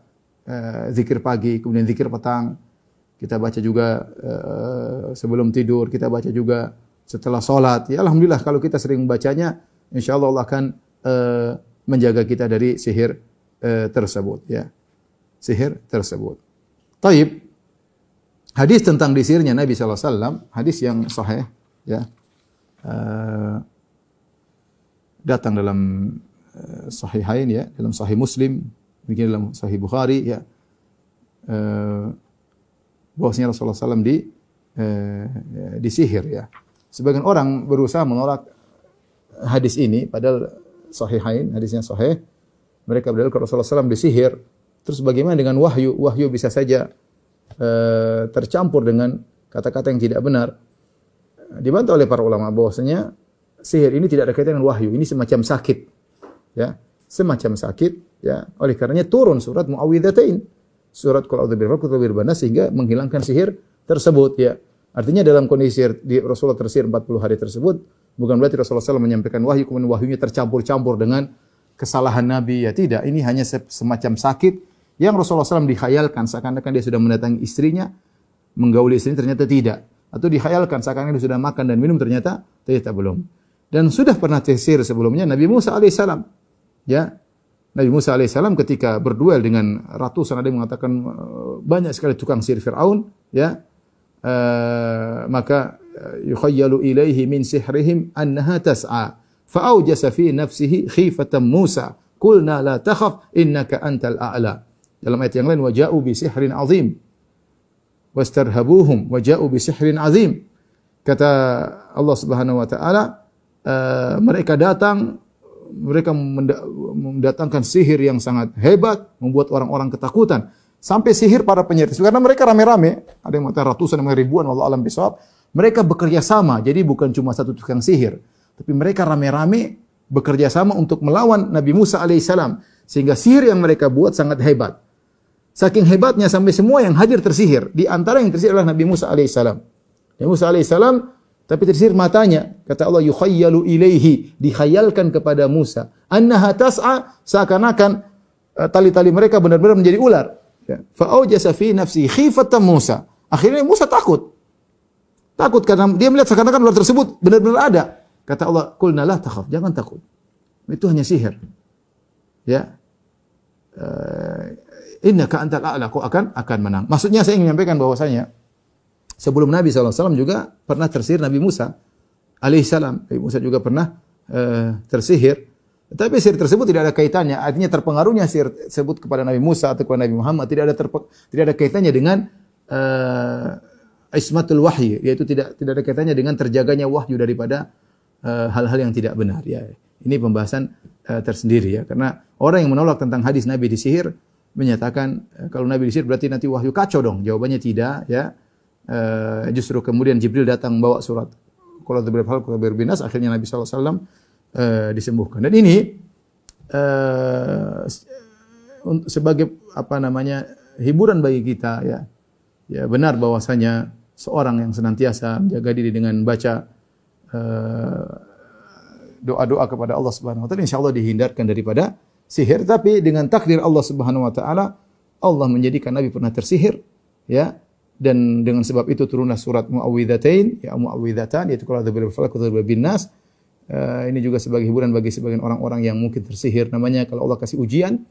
uh, zikir pagi, kemudian zikir petang. Kita baca juga uh, sebelum tidur, kita baca juga setelah sholat. Ya Alhamdulillah kalau kita sering membacanya, insya Allah akan uh, menjaga kita dari sihir tersebut. Ya, sihir tersebut. Taib. Hadis tentang disirnya Nabi SAW, hadis yang sahih, ya, datang dalam sahihain ya, dalam sahih Muslim, begini dalam sahih Bukhari ya, uh, bahwasanya Rasulullah SAW di uh, disihir ya. Sebagian orang berusaha menolak hadis ini, padahal sahihain, hadisnya sahih. Mereka berdalil kalau Rasulullah SAW disihir. Terus bagaimana dengan wahyu? Wahyu bisa saja uh, tercampur dengan kata-kata yang tidak benar. Dibantah oleh para ulama bahwasanya sihir ini tidak ada kaitan dengan wahyu. Ini semacam sakit. Ya, semacam sakit ya. Oleh karenanya turun surat Muawwidzatain. Surat Qul a'udzu birabbil sehingga menghilangkan sihir tersebut ya. Artinya dalam kondisi di Rasulullah tersihir 40 hari tersebut bukan berarti Rasulullah SAW menyampaikan wahyu kemudian wahyunya tercampur-campur dengan kesalahan Nabi ya tidak. Ini hanya semacam sakit yang Rasulullah SAW dikhayalkan seakan-akan dia sudah mendatangi istrinya, menggauli istrinya ternyata tidak. Atau dikhayalkan seakan-akan dia sudah makan dan minum ternyata ternyata belum. Dan sudah pernah tesir sebelumnya Nabi Musa alaihissalam. Ya, Nabi Musa alaihissalam ketika berduel dengan ratusan ada yang mengatakan eh, banyak sekali tukang sihir Fir'aun, ya, uh, maka eh, yukhayyalu ilaihi min sihrihim annaha tas'a. Fa'aujasa fi nafsihi khifatan Musa. Qulna la takhaf innaka antal a'la. Dalam ayat yang lain waja'u bi sihrin azim. Wastarhabuhum waja'u bi sihrin azim. Kata Allah Subhanahu wa taala, uh, mereka datang mereka mendatangkan sihir yang sangat hebat, membuat orang-orang ketakutan. Sampai sihir para penyihir. Karena mereka rame-rame, ada yang mengatakan ratusan, yang ribuan, Allah alam bisawab. Mereka bekerja sama, jadi bukan cuma satu tukang sihir. Tapi mereka rame-rame bekerja sama untuk melawan Nabi Musa alaihissalam. Sehingga sihir yang mereka buat sangat hebat. Saking hebatnya sampai semua yang hadir tersihir. Di antara yang tersihir adalah Nabi Musa alaihissalam. Nabi Musa alaihissalam tapi tersihir matanya. Kata Allah yukhayyalu ilaihi. Dikhayalkan kepada Musa. Annaha tas'a seakan-akan eh, tali-tali mereka benar-benar menjadi ular. Ya. Fa'aujasa fi nafsi khifatan Musa. Akhirnya Musa takut. Takut karena dia melihat seakan-akan ular tersebut benar-benar ada. Kata Allah, "Qulna la takhaf." Jangan takut. Itu hanya sihir. Ya. Uh, innaka antal a'la, kau akan akan menang. Maksudnya saya ingin menyampaikan bahwasanya sebelum Nabi SAW juga pernah tersihir Nabi Musa alaihissalam. Nabi Musa juga pernah uh, tersihir. Tapi sihir tersebut tidak ada kaitannya. Artinya terpengaruhnya sihir tersebut kepada Nabi Musa atau kepada Nabi Muhammad tidak ada tidak ada kaitannya dengan uh, ismatul wahyi, yaitu tidak tidak ada kaitannya dengan terjaganya wahyu daripada eh, hal-hal uh, yang tidak benar. Ya, ini pembahasan uh, tersendiri ya. Karena orang yang menolak tentang hadis Nabi disihir menyatakan kalau Nabi disihir berarti nanti wahyu kacau dong. Jawabannya tidak ya. Uh, justru kemudian Jibril datang bawa surat kalau hal kalau berbinas akhirnya Nabi SAW uh, eh, disembuhkan. Dan ini uh, sebagai apa namanya hiburan bagi kita ya. Ya benar bahwasanya seorang yang senantiasa menjaga diri dengan baca doa-doa kepada Allah Subhanahu wa taala insyaallah dihindarkan daripada sihir tapi dengan takdir Allah Subhanahu wa taala Allah menjadikan Nabi pernah tersihir ya dan dengan sebab itu turunlah surat Muawwidzatain ya Muawwidzatan yaitu qul a'udzu falaq wa bin nas uh, ini juga sebagai hiburan bagi sebagian orang-orang yang mungkin tersihir. Namanya kalau Allah kasih ujian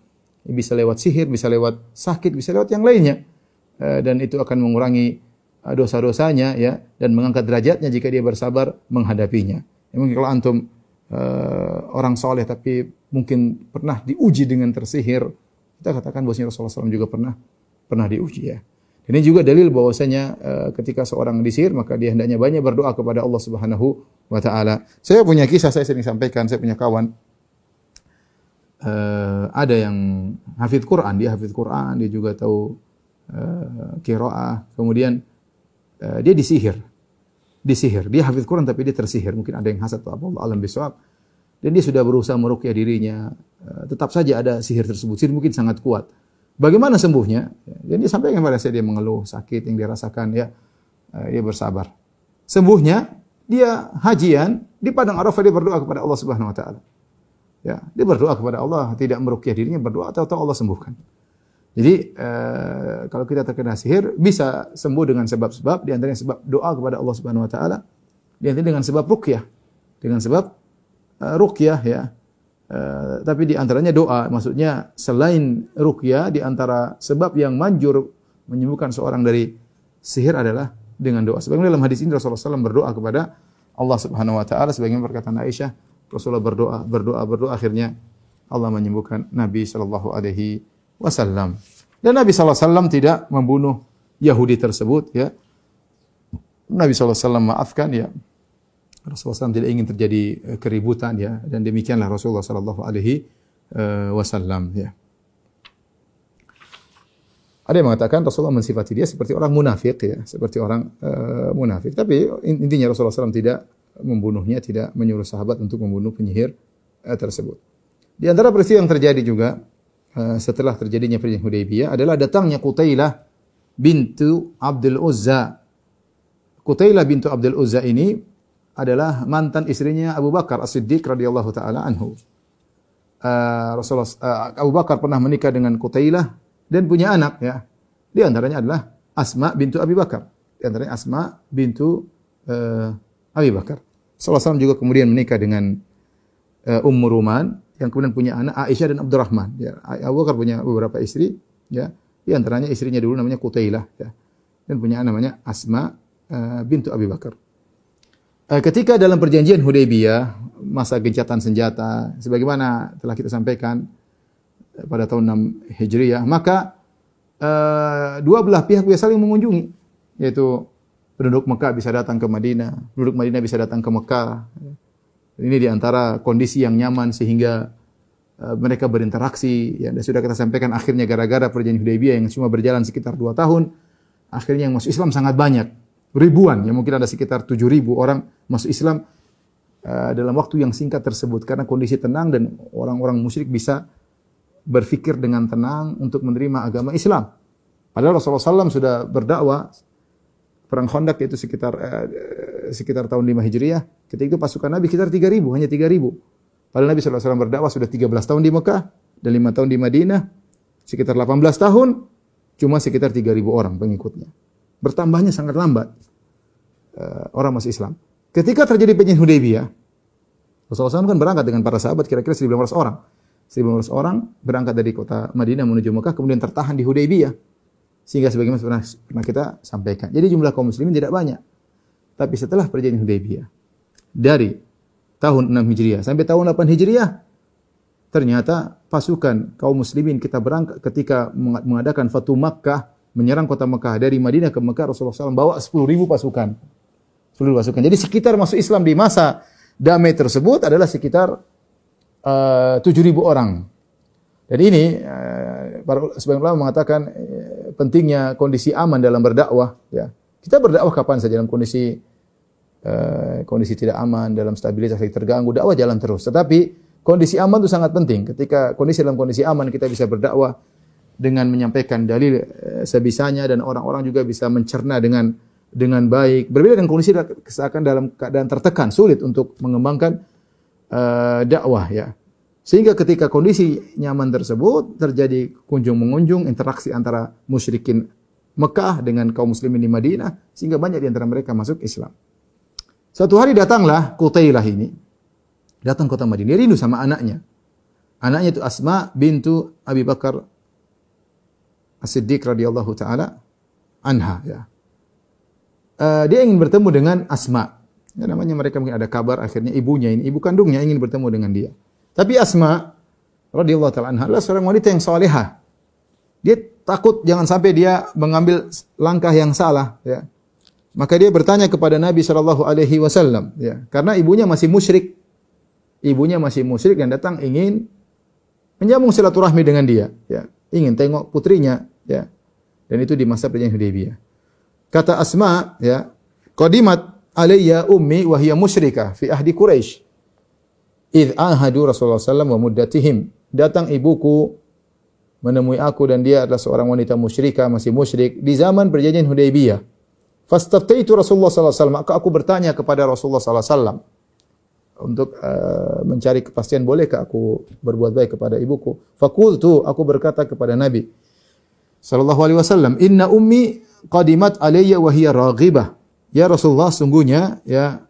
bisa lewat sihir bisa lewat sakit bisa lewat yang lainnya. Uh, dan itu akan mengurangi uh, dosa-dosanya ya dan mengangkat derajatnya jika dia bersabar menghadapinya. Ya, mungkin kalau antum uh, orang soleh tapi mungkin pernah diuji dengan tersihir, kita katakan bahwasanya Rasulullah SAW juga pernah pernah diuji ya. Ini juga dalil bahwasanya uh, ketika seorang disihir maka dia hendaknya banyak berdoa kepada Allah Subhanahu wa taala. Saya punya kisah saya sering sampaikan, saya punya kawan uh, ada yang hafid Quran, dia hafid Quran, dia juga tahu uh, qiraah, kemudian uh, dia disihir disihir. Dia hafid Quran tapi dia tersihir. Mungkin ada yang hasad atau apa Allah alam bisawab. Dan dia sudah berusaha merukyah dirinya. Eh, tetap saja ada sihir tersebut. Sihir mungkin sangat kuat. Bagaimana sembuhnya? Dan dia sampaikan kepada saya dia mengeluh sakit yang dirasakan ya. uh, dia bersabar. Sembuhnya dia hajian di padang Arafah dia berdoa kepada Allah Subhanahu wa taala. Ya, dia berdoa kepada Allah, tidak merukyah dirinya, berdoa atau Allah sembuhkan. Jadi uh, kalau kita terkena sihir bisa sembuh dengan sebab-sebab di antaranya sebab doa kepada Allah Subhanahu wa taala, di antaranya dengan sebab rukyah. Dengan sebab uh, rukyah ya. Uh, tapi di antaranya doa, maksudnya selain rukyah di antara sebab yang manjur menyembuhkan seorang dari sihir adalah dengan doa. Sebagaimana dalam hadis ini Rasulullah SAW berdoa kepada Allah Subhanahu wa taala sebagaimana perkataan Aisyah, Rasulullah berdoa, berdoa, berdoa akhirnya Allah menyembuhkan Nabi sallallahu alaihi wasallam. Dan Nabi sallallahu alaihi wasallam tidak membunuh Yahudi tersebut ya. Nabi sallallahu alaihi wasallam maafkan ya. Rasulullah SAW tidak ingin terjadi eh, keributan ya dan demikianlah Rasulullah sallallahu alaihi eh, wasallam ya. Ada yang mengatakan Rasulullah mensifati dia seperti orang munafik ya, seperti orang uh, munafik. Tapi intinya Rasulullah SAW tidak membunuhnya, tidak menyuruh sahabat untuk membunuh penyihir uh, tersebut. Di antara peristiwa yang terjadi juga uh, setelah terjadinya perjanjian Hudaybiyah adalah datangnya Qutailah bintu Abdul Uzza. Qutailah bintu Abdul Uzza ini adalah mantan istrinya Abu Bakar As-Siddiq radhiyallahu taala anhu. Uh, Rasulullah uh, Abu Bakar pernah menikah dengan Qutailah dan punya anak ya. Di antaranya adalah Asma bintu Abi Bakar. Di antaranya Asma bintu uh, Abi Bakar. Sallallahu juga kemudian menikah dengan uh, Ummu Ruman yang kemudian punya anak Aisyah dan Abdurrahman. Ya, Abu Bakar punya beberapa istri, ya. Di antaranya istrinya dulu namanya Qutailah, ya. Dan punya anak namanya Asma uh, bintu Abi Bakar. Uh, ketika dalam perjanjian Hudaybiyah, masa gencatan senjata, sebagaimana telah kita sampaikan, pada tahun 6 Hijriah, maka uh, dua belah pihak bisa saling mengunjungi, yaitu penduduk Mekah bisa datang ke Madinah, penduduk Madinah bisa datang ke Mekah. Ini di antara kondisi yang nyaman sehingga mereka berinteraksi. Ya, dan sudah kita sampaikan akhirnya gara-gara perjanjian Hudaybiyah yang cuma berjalan sekitar dua tahun, akhirnya yang masuk Islam sangat banyak, ribuan. Ya mungkin ada sekitar tujuh ribu orang masuk Islam uh, dalam waktu yang singkat tersebut karena kondisi tenang dan orang-orang musyrik bisa berfikir dengan tenang untuk menerima agama Islam. Padahal Rasulullah SAW sudah berdakwah perang Khandaq itu sekitar eh, sekitar tahun 5 Hijriah. Ketika itu pasukan Nabi sekitar 3000, hanya 3000. Padahal Nabi SAW berdakwah sudah 13 tahun di Mekah dan 5 tahun di Madinah. Sekitar 18 tahun cuma sekitar 3000 orang pengikutnya. Bertambahnya sangat lambat. Uh, orang masuk Islam. Ketika terjadi perjanjian Hudaybiyah, Rasulullah SAW kan berangkat dengan para sahabat kira-kira 1500 orang. 1.500 orang berangkat dari kota Madinah menuju Mekah kemudian tertahan di Hudaybiyah. Sehingga sebagaimana pernah, pernah kita sampaikan. Jadi jumlah kaum muslimin tidak banyak. Tapi setelah perjanjian Hudaybiyah dari tahun 6 Hijriah sampai tahun 8 Hijriah ternyata pasukan kaum muslimin kita berangkat ketika mengadakan Fatu Makkah menyerang kota Mekah dari Madinah ke Mekah Rasulullah SAW bawa 10.000 pasukan. 10 pasukan. Jadi sekitar masuk Islam di masa damai tersebut adalah sekitar Eh, tujuh ribu orang. Dan ini uh, para sebagian ulama mengatakan uh, pentingnya kondisi aman dalam berdakwah. Ya, kita berdakwah kapan saja dalam kondisi uh, kondisi tidak aman, dalam stabilitas yang terganggu, dakwah jalan terus. Tetapi kondisi aman itu sangat penting. Ketika kondisi dalam kondisi aman kita bisa berdakwah dengan menyampaikan dalil uh, sebisanya dan orang-orang juga bisa mencerna dengan dengan baik. Berbeda dengan kondisi seakan dalam keadaan tertekan, sulit untuk mengembangkan uh, dakwah ya. Sehingga ketika kondisi nyaman tersebut terjadi kunjung mengunjung interaksi antara musyrikin Mekah dengan kaum muslimin di Madinah sehingga banyak di antara mereka masuk Islam. Suatu hari datanglah Qutailah ini datang kota Madinah. Rindu sama anaknya. Anaknya itu Asma bintu Abi Bakar As-Siddiq radhiyallahu taala anha ya. Uh, dia ingin bertemu dengan Asma. Ya, namanya mereka mungkin ada kabar akhirnya ibunya ini, ibu kandungnya ingin bertemu dengan dia. Tapi Asma radhiyallahu taala anha adalah seorang wanita yang salehah. Dia takut jangan sampai dia mengambil langkah yang salah, ya. Maka dia bertanya kepada Nabi sallallahu alaihi wasallam, ya. Karena ibunya masih musyrik. Ibunya masih musyrik dan datang ingin menyambung silaturahmi dengan dia, ya. Ingin tengok putrinya, ya. Dan itu di masa perjanjian Hudaybiyah. Kata Asma, ya, qadimat alayya ummi wa hiya musyrikah fi ahdi Quraisy. Idh ahadu Rasulullah sallallahu wa muddatihim. Datang ibuku menemui aku dan dia adalah seorang wanita musyrikah, masih musyrik di zaman perjanjian Hudaybiyah. Fastaftaitu Rasulullah sallallahu alaihi wasallam, maka aku bertanya kepada Rasulullah sallallahu alaihi wasallam untuk uh, mencari kepastian bolehkah aku berbuat baik kepada ibuku. Fakultu aku berkata kepada Nabi sallallahu alaihi wasallam, "Inna ummi qadimat alayya wa hiya raghibah." Ya Rasulullah, sungguhnya ya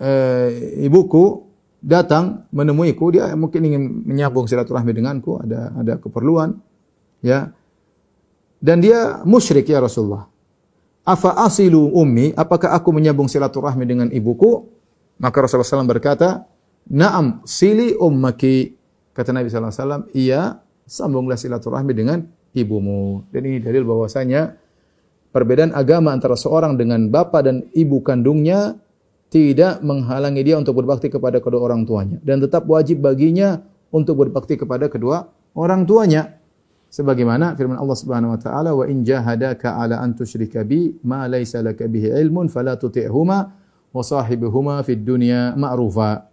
uh, ibuku datang menemuiku, dia mungkin ingin menyambung silaturahmi denganku, ada ada keperluan, ya. Dan dia musyrik ya Rasulullah. Afa asilu ummi, apakah aku menyambung silaturahmi dengan ibuku? Maka Rasulullah SAW berkata, Naam, sili ummaki. Kata Nabi SAW, iya, sambunglah silaturahmi dengan ibumu. Dan ini dalil bahwasanya perbedaan agama antara seorang dengan bapak dan ibu kandungnya tidak menghalangi dia untuk berbakti kepada kedua orang tuanya. Dan tetap wajib baginya untuk berbakti kepada kedua orang tuanya. Sebagaimana firman Allah Subhanahu wa taala wa in jahadaka ala an tusyrika bi ma laysa laka bihi ilmun fala tuti'huma wa sahibuhuma fid dunya ma'rufa.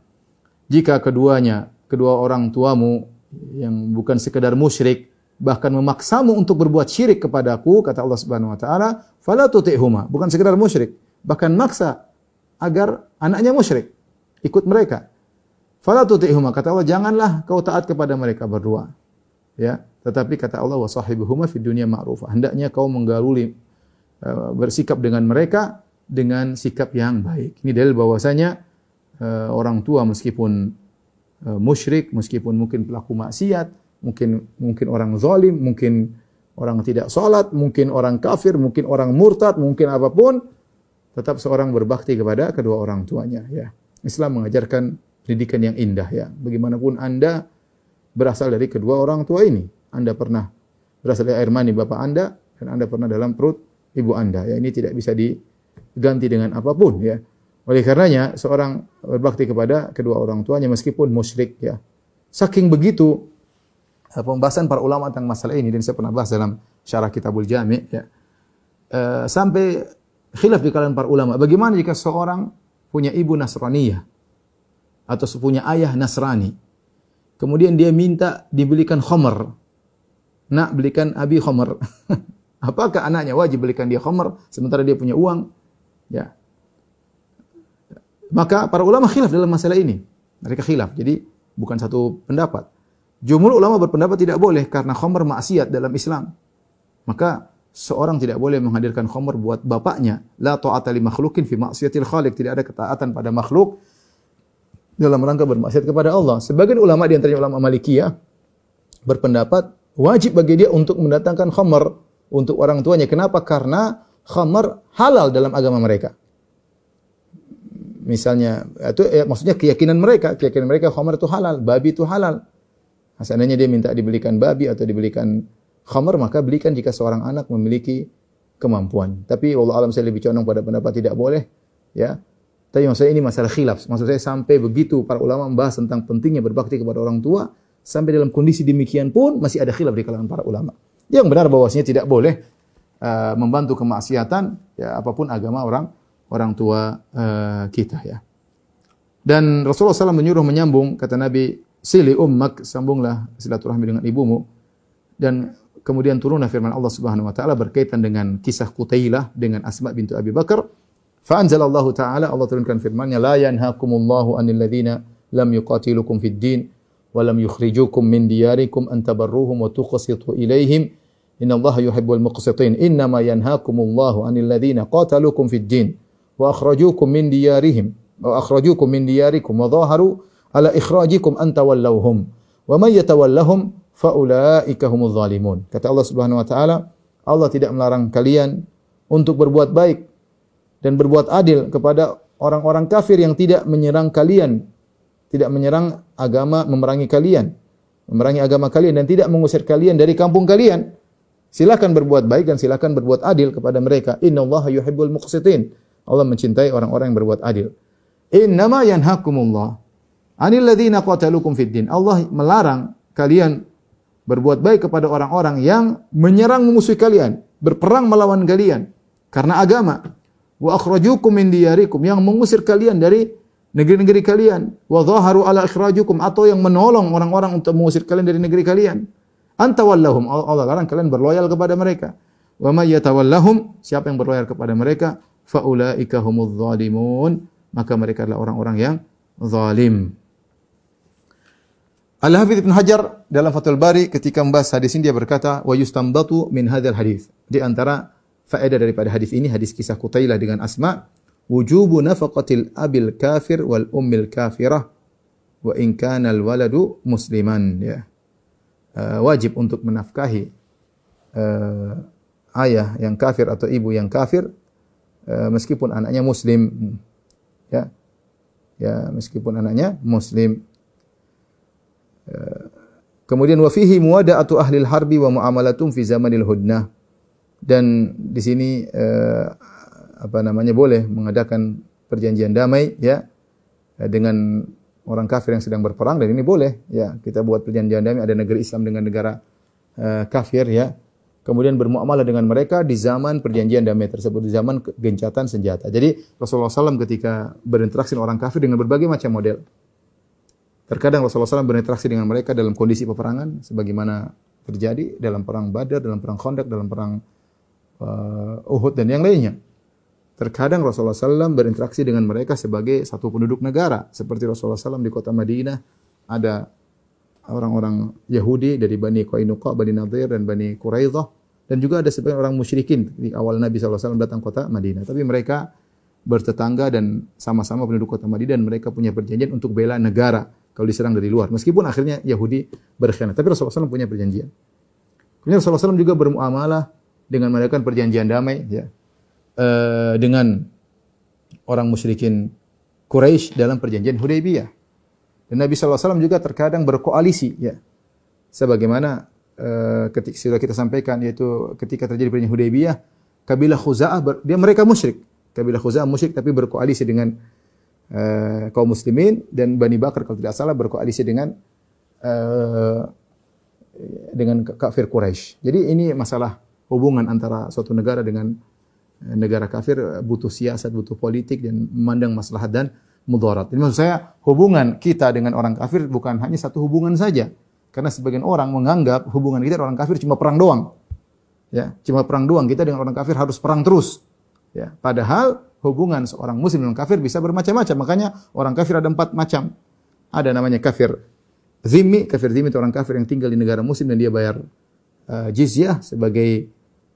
Jika keduanya kedua orang tuamu yang bukan sekedar musyrik bahkan memaksamu untuk berbuat syirik kepadaku kata Allah Subhanahu wa taala fala tuti'huma bukan sekedar musyrik bahkan maksa agar anaknya musyrik ikut mereka fala tuti'huma kata Allah janganlah kau taat kepada mereka berdua ya tetapi kata Allah wa sahibuhuma fid dunya ma'rufah. Hendaknya kau menggaluli uh, bersikap dengan mereka dengan sikap yang baik. Ini dalil bahwasanya uh, orang tua meskipun uh, musyrik, meskipun mungkin pelaku maksiat, mungkin mungkin orang zalim, mungkin orang tidak salat, mungkin orang kafir, mungkin orang murtad, mungkin apa pun, tetap seorang berbakti kepada kedua orang tuanya ya. Islam mengajarkan pendidikan yang indah ya. Bagaimanapun Anda berasal dari kedua orang tua ini. Anda pernah berasal dari air mani bapak Anda dan Anda pernah dalam perut ibu Anda. Ya, ini tidak bisa diganti dengan apa pun ya. Oleh karenanya seorang berbakti kepada kedua orang tuanya meskipun musyrik ya. Saking begitu pembahasan para ulama tentang masalah ini dan saya pernah bahas dalam syarah Kitabul Jami ya. Uh, sampai khilaf di kalangan para ulama. Bagaimana jika seorang punya ibu Nasraniyah atau punya ayah Nasrani? Kemudian dia minta dibelikan khomer nak belikan abi khomer. Apakah anaknya wajib belikan dia khomer sementara dia punya uang? Ya. Maka para ulama khilaf dalam masalah ini. Mereka khilaf. Jadi bukan satu pendapat. Jumhur ulama berpendapat tidak boleh karena khomer maksiat dalam Islam. Maka seorang tidak boleh menghadirkan khomer buat bapaknya. La ta'ata li makhlukin fi maksiatil khaliq. Tidak ada ketaatan pada makhluk dalam rangka bermaksiat kepada Allah. Sebagian ulama di antaranya ulama Malikiyah berpendapat wajib bagi dia untuk mendatangkan khamar untuk orang tuanya. Kenapa? Karena khamar halal dalam agama mereka. Misalnya, itu ya, maksudnya keyakinan mereka, keyakinan mereka khamar itu halal, babi itu halal. Seandainya dia minta dibelikan babi atau dibelikan khamar, maka belikan jika seorang anak memiliki kemampuan. Tapi Allah alam saya lebih condong pada pendapat tidak boleh, ya. Tapi maksud saya ini masalah khilaf. Maksud saya sampai begitu para ulama membahas tentang pentingnya berbakti kepada orang tua, Sampai dalam kondisi demikian pun masih ada khilaf di kalangan para ulama. Yang benar bahwasanya tidak boleh uh, membantu kemaksiatan ya apa pun agama orang orang tua uh, kita ya. Dan Rasulullah SAW menyuruh menyambung kata Nabi sili ummak sambunglah silaturahmi dengan ibumu. Dan kemudian turunlah firman Allah Subhanahu wa taala berkaitan dengan kisah Qutailah dengan Asma bintu Abi Bakar. Fa anzalallahu taala Allah turunkan firman-Nya la yanhaakumullahu anil ladzina lam yuqatilukum fid din wa lam yukhrijukum min diyarikum an tabarruhum wa tuqsitu ilaihim innallaha yuhibbul muqsitin. Innama yanhaakumullahu anil ladzina qatalukum fid din wa akhrajukum min diyarihim wa akhrajukum min diyarikum wa dhaharu ala ikhrajikum antawallauhum wa may yatawallahum faulaika humuz zalimun. Kata Allah Subhanahu wa taala, Allah tidak melarang kalian untuk berbuat baik dan berbuat adil kepada orang-orang kafir yang tidak menyerang kalian, tidak menyerang agama memerangi kalian, memerangi agama kalian dan tidak mengusir kalian dari kampung kalian. Silakan berbuat baik dan silakan berbuat adil kepada mereka. Innallaha yuhibbul muqsitin. Allah mencintai orang-orang yang berbuat adil. Innama yanhakumullah anil ladzina qatalukum fid din. Allah melarang kalian berbuat baik kepada orang-orang yang menyerang memusuhi kalian, berperang melawan kalian karena agama. Wa akhrajukum min diyarikum yang mengusir kalian dari negeri-negeri kalian wa dhaharu ala ikhrajukum atau yang menolong orang-orang untuk mengusir kalian dari negeri kalian anta Allah larang kalian berloyal kepada mereka wa may yatawallahum siapa yang berloyal kepada mereka faulaika humudz zalimun maka mereka adalah orang-orang yang zalim. Al-Hafidz Ibn Hajar dalam Fathul Bari ketika membahas hadis ini dia berkata wa yustambatu min hadzal hadis. Di antara faedah daripada hadis ini hadis kisah Qutailah dengan Asma wujubu nafaqatil abil kafir wal ummil kafirah wa in kana al waladu musliman ya. Uh, wajib untuk menafkahi uh, ayah yang kafir atau ibu yang kafir uh, meskipun anaknya muslim ya ya meskipun anaknya muslim kemudian wa fihi muwada'atu ahli harbi wa muamalatum fi zamanil hudnah. Dan di sini uh, apa namanya boleh mengadakan perjanjian damai ya dengan orang kafir yang sedang berperang. Dan ini boleh ya kita buat perjanjian damai ada negeri Islam dengan negara uh, kafir ya. Kemudian bermuamalah dengan mereka di zaman perjanjian damai tersebut di zaman gencatan senjata. Jadi Rasulullah SAW ketika berinteraksi dengan orang kafir dengan berbagai macam model terkadang Rasulullah SAW berinteraksi dengan mereka dalam kondisi peperangan sebagaimana terjadi dalam perang Badar dalam perang Khandaq dalam perang uh, Uhud dan yang lainnya Terkadang Rasulullah SAW berinteraksi dengan mereka sebagai satu penduduk negara. Seperti Rasulullah SAW di kota Madinah ada orang-orang Yahudi dari Bani Qainuqa, Bani Nadir dan Bani Quraidah. Dan juga ada sebagian orang musyrikin di awal Nabi SAW datang kota Madinah. Tapi mereka bertetangga dan sama-sama penduduk kota Madinah dan mereka punya perjanjian untuk bela negara kalau diserang dari luar. Meskipun akhirnya Yahudi berkhianat. Tapi Rasulullah SAW punya perjanjian. Kemudian Rasulullah SAW juga bermuamalah dengan melakukan perjanjian damai. Ya uh, dengan orang musyrikin Quraisy dalam perjanjian Hudaybiyah. Dan Nabi SAW juga terkadang berkoalisi ya. Sebagaimana uh, ketika sudah kita sampaikan yaitu ketika terjadi perjanjian Hudaybiyah, kabilah Khuza'ah dia mereka musyrik. Kabilah Khuza'ah musyrik tapi berkoalisi dengan uh, kaum muslimin dan Bani Bakar kalau tidak salah berkoalisi dengan uh, dengan kafir Quraisy. Jadi ini masalah hubungan antara suatu negara dengan negara kafir butuh siasat, butuh politik dan memandang maslahat dan mudarat. Ini maksud saya hubungan kita dengan orang kafir bukan hanya satu hubungan saja. Karena sebagian orang menganggap hubungan kita dengan orang kafir cuma perang doang. Ya, cuma perang doang. Kita dengan orang kafir harus perang terus. Ya, padahal hubungan seorang muslim dengan kafir bisa bermacam-macam. Makanya orang kafir ada empat macam. Ada namanya kafir zimmi, kafir zimmi itu orang kafir yang tinggal di negara muslim dan dia bayar uh, jizyah sebagai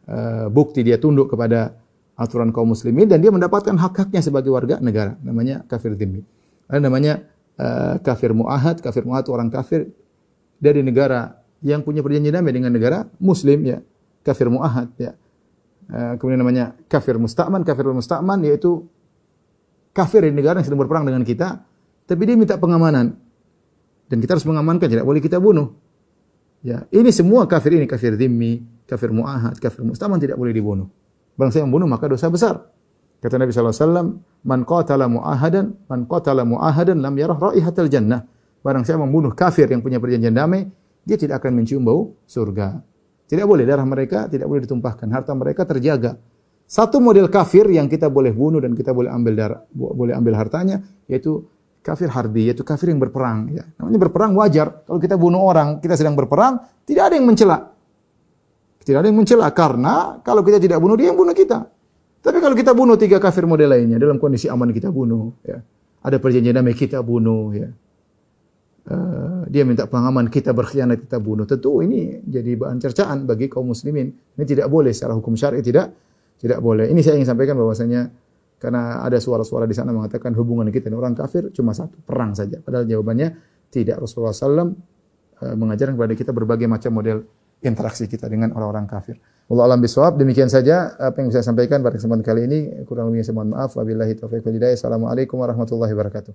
uh, bukti dia tunduk kepada aturan kaum muslimin dan dia mendapatkan hak-haknya sebagai warga negara. Namanya kafir dhimmi. Ada namanya uh, kafir muahad, kafir muahad orang kafir dari negara yang punya perjanjian damai dengan negara muslim ya. Kafir muahad ya. Uh, kemudian namanya kafir musta'man, kafir musta'man yaitu kafir di negara yang sedang berperang dengan kita, tapi dia minta pengamanan. Dan kita harus mengamankan, tidak boleh kita bunuh. Ya, ini semua kafir ini kafir dhimmi, kafir muahad, kafir musta'man tidak boleh dibunuh. Barang siapa membunuh maka dosa besar. Kata Nabi SAW, Man qatala mu'ahadan, man qatala mu'ahadan lam yarah raihatal jannah. Barang siapa membunuh kafir yang punya perjanjian damai, dia tidak akan mencium bau surga. Tidak boleh darah mereka, tidak boleh ditumpahkan. Harta mereka terjaga. Satu model kafir yang kita boleh bunuh dan kita boleh ambil darah, boleh ambil hartanya, yaitu kafir harbi, yaitu kafir yang berperang. Ya. Namanya berperang wajar. Kalau kita bunuh orang, kita sedang berperang, tidak ada yang mencela. Tidak ada yang mencela karena kalau kita tidak bunuh dia yang bunuh kita. Tapi kalau kita bunuh tiga kafir model lainnya dalam kondisi aman kita bunuh, ya. Ada perjanjian damai kita bunuh, ya. Uh, dia minta pengaman kita berkhianat kita bunuh. Tentu ini jadi bahan cercaan bagi kaum muslimin. Ini tidak boleh secara hukum syar'i tidak tidak boleh. Ini saya ingin sampaikan bahwasanya karena ada suara-suara di sana mengatakan hubungan kita dengan orang kafir cuma satu, perang saja. Padahal jawabannya tidak. Rasulullah SAW eh, mengajarkan kepada kita berbagai macam model interaksi kita dengan orang-orang kafir. Allah alam bisawab. Demikian saja apa yang saya sampaikan pada kesempatan kali ini. Kurang lebihnya saya mohon maaf. Wabillahi taufiq wal hidayah. Assalamualaikum warahmatullahi wabarakatuh.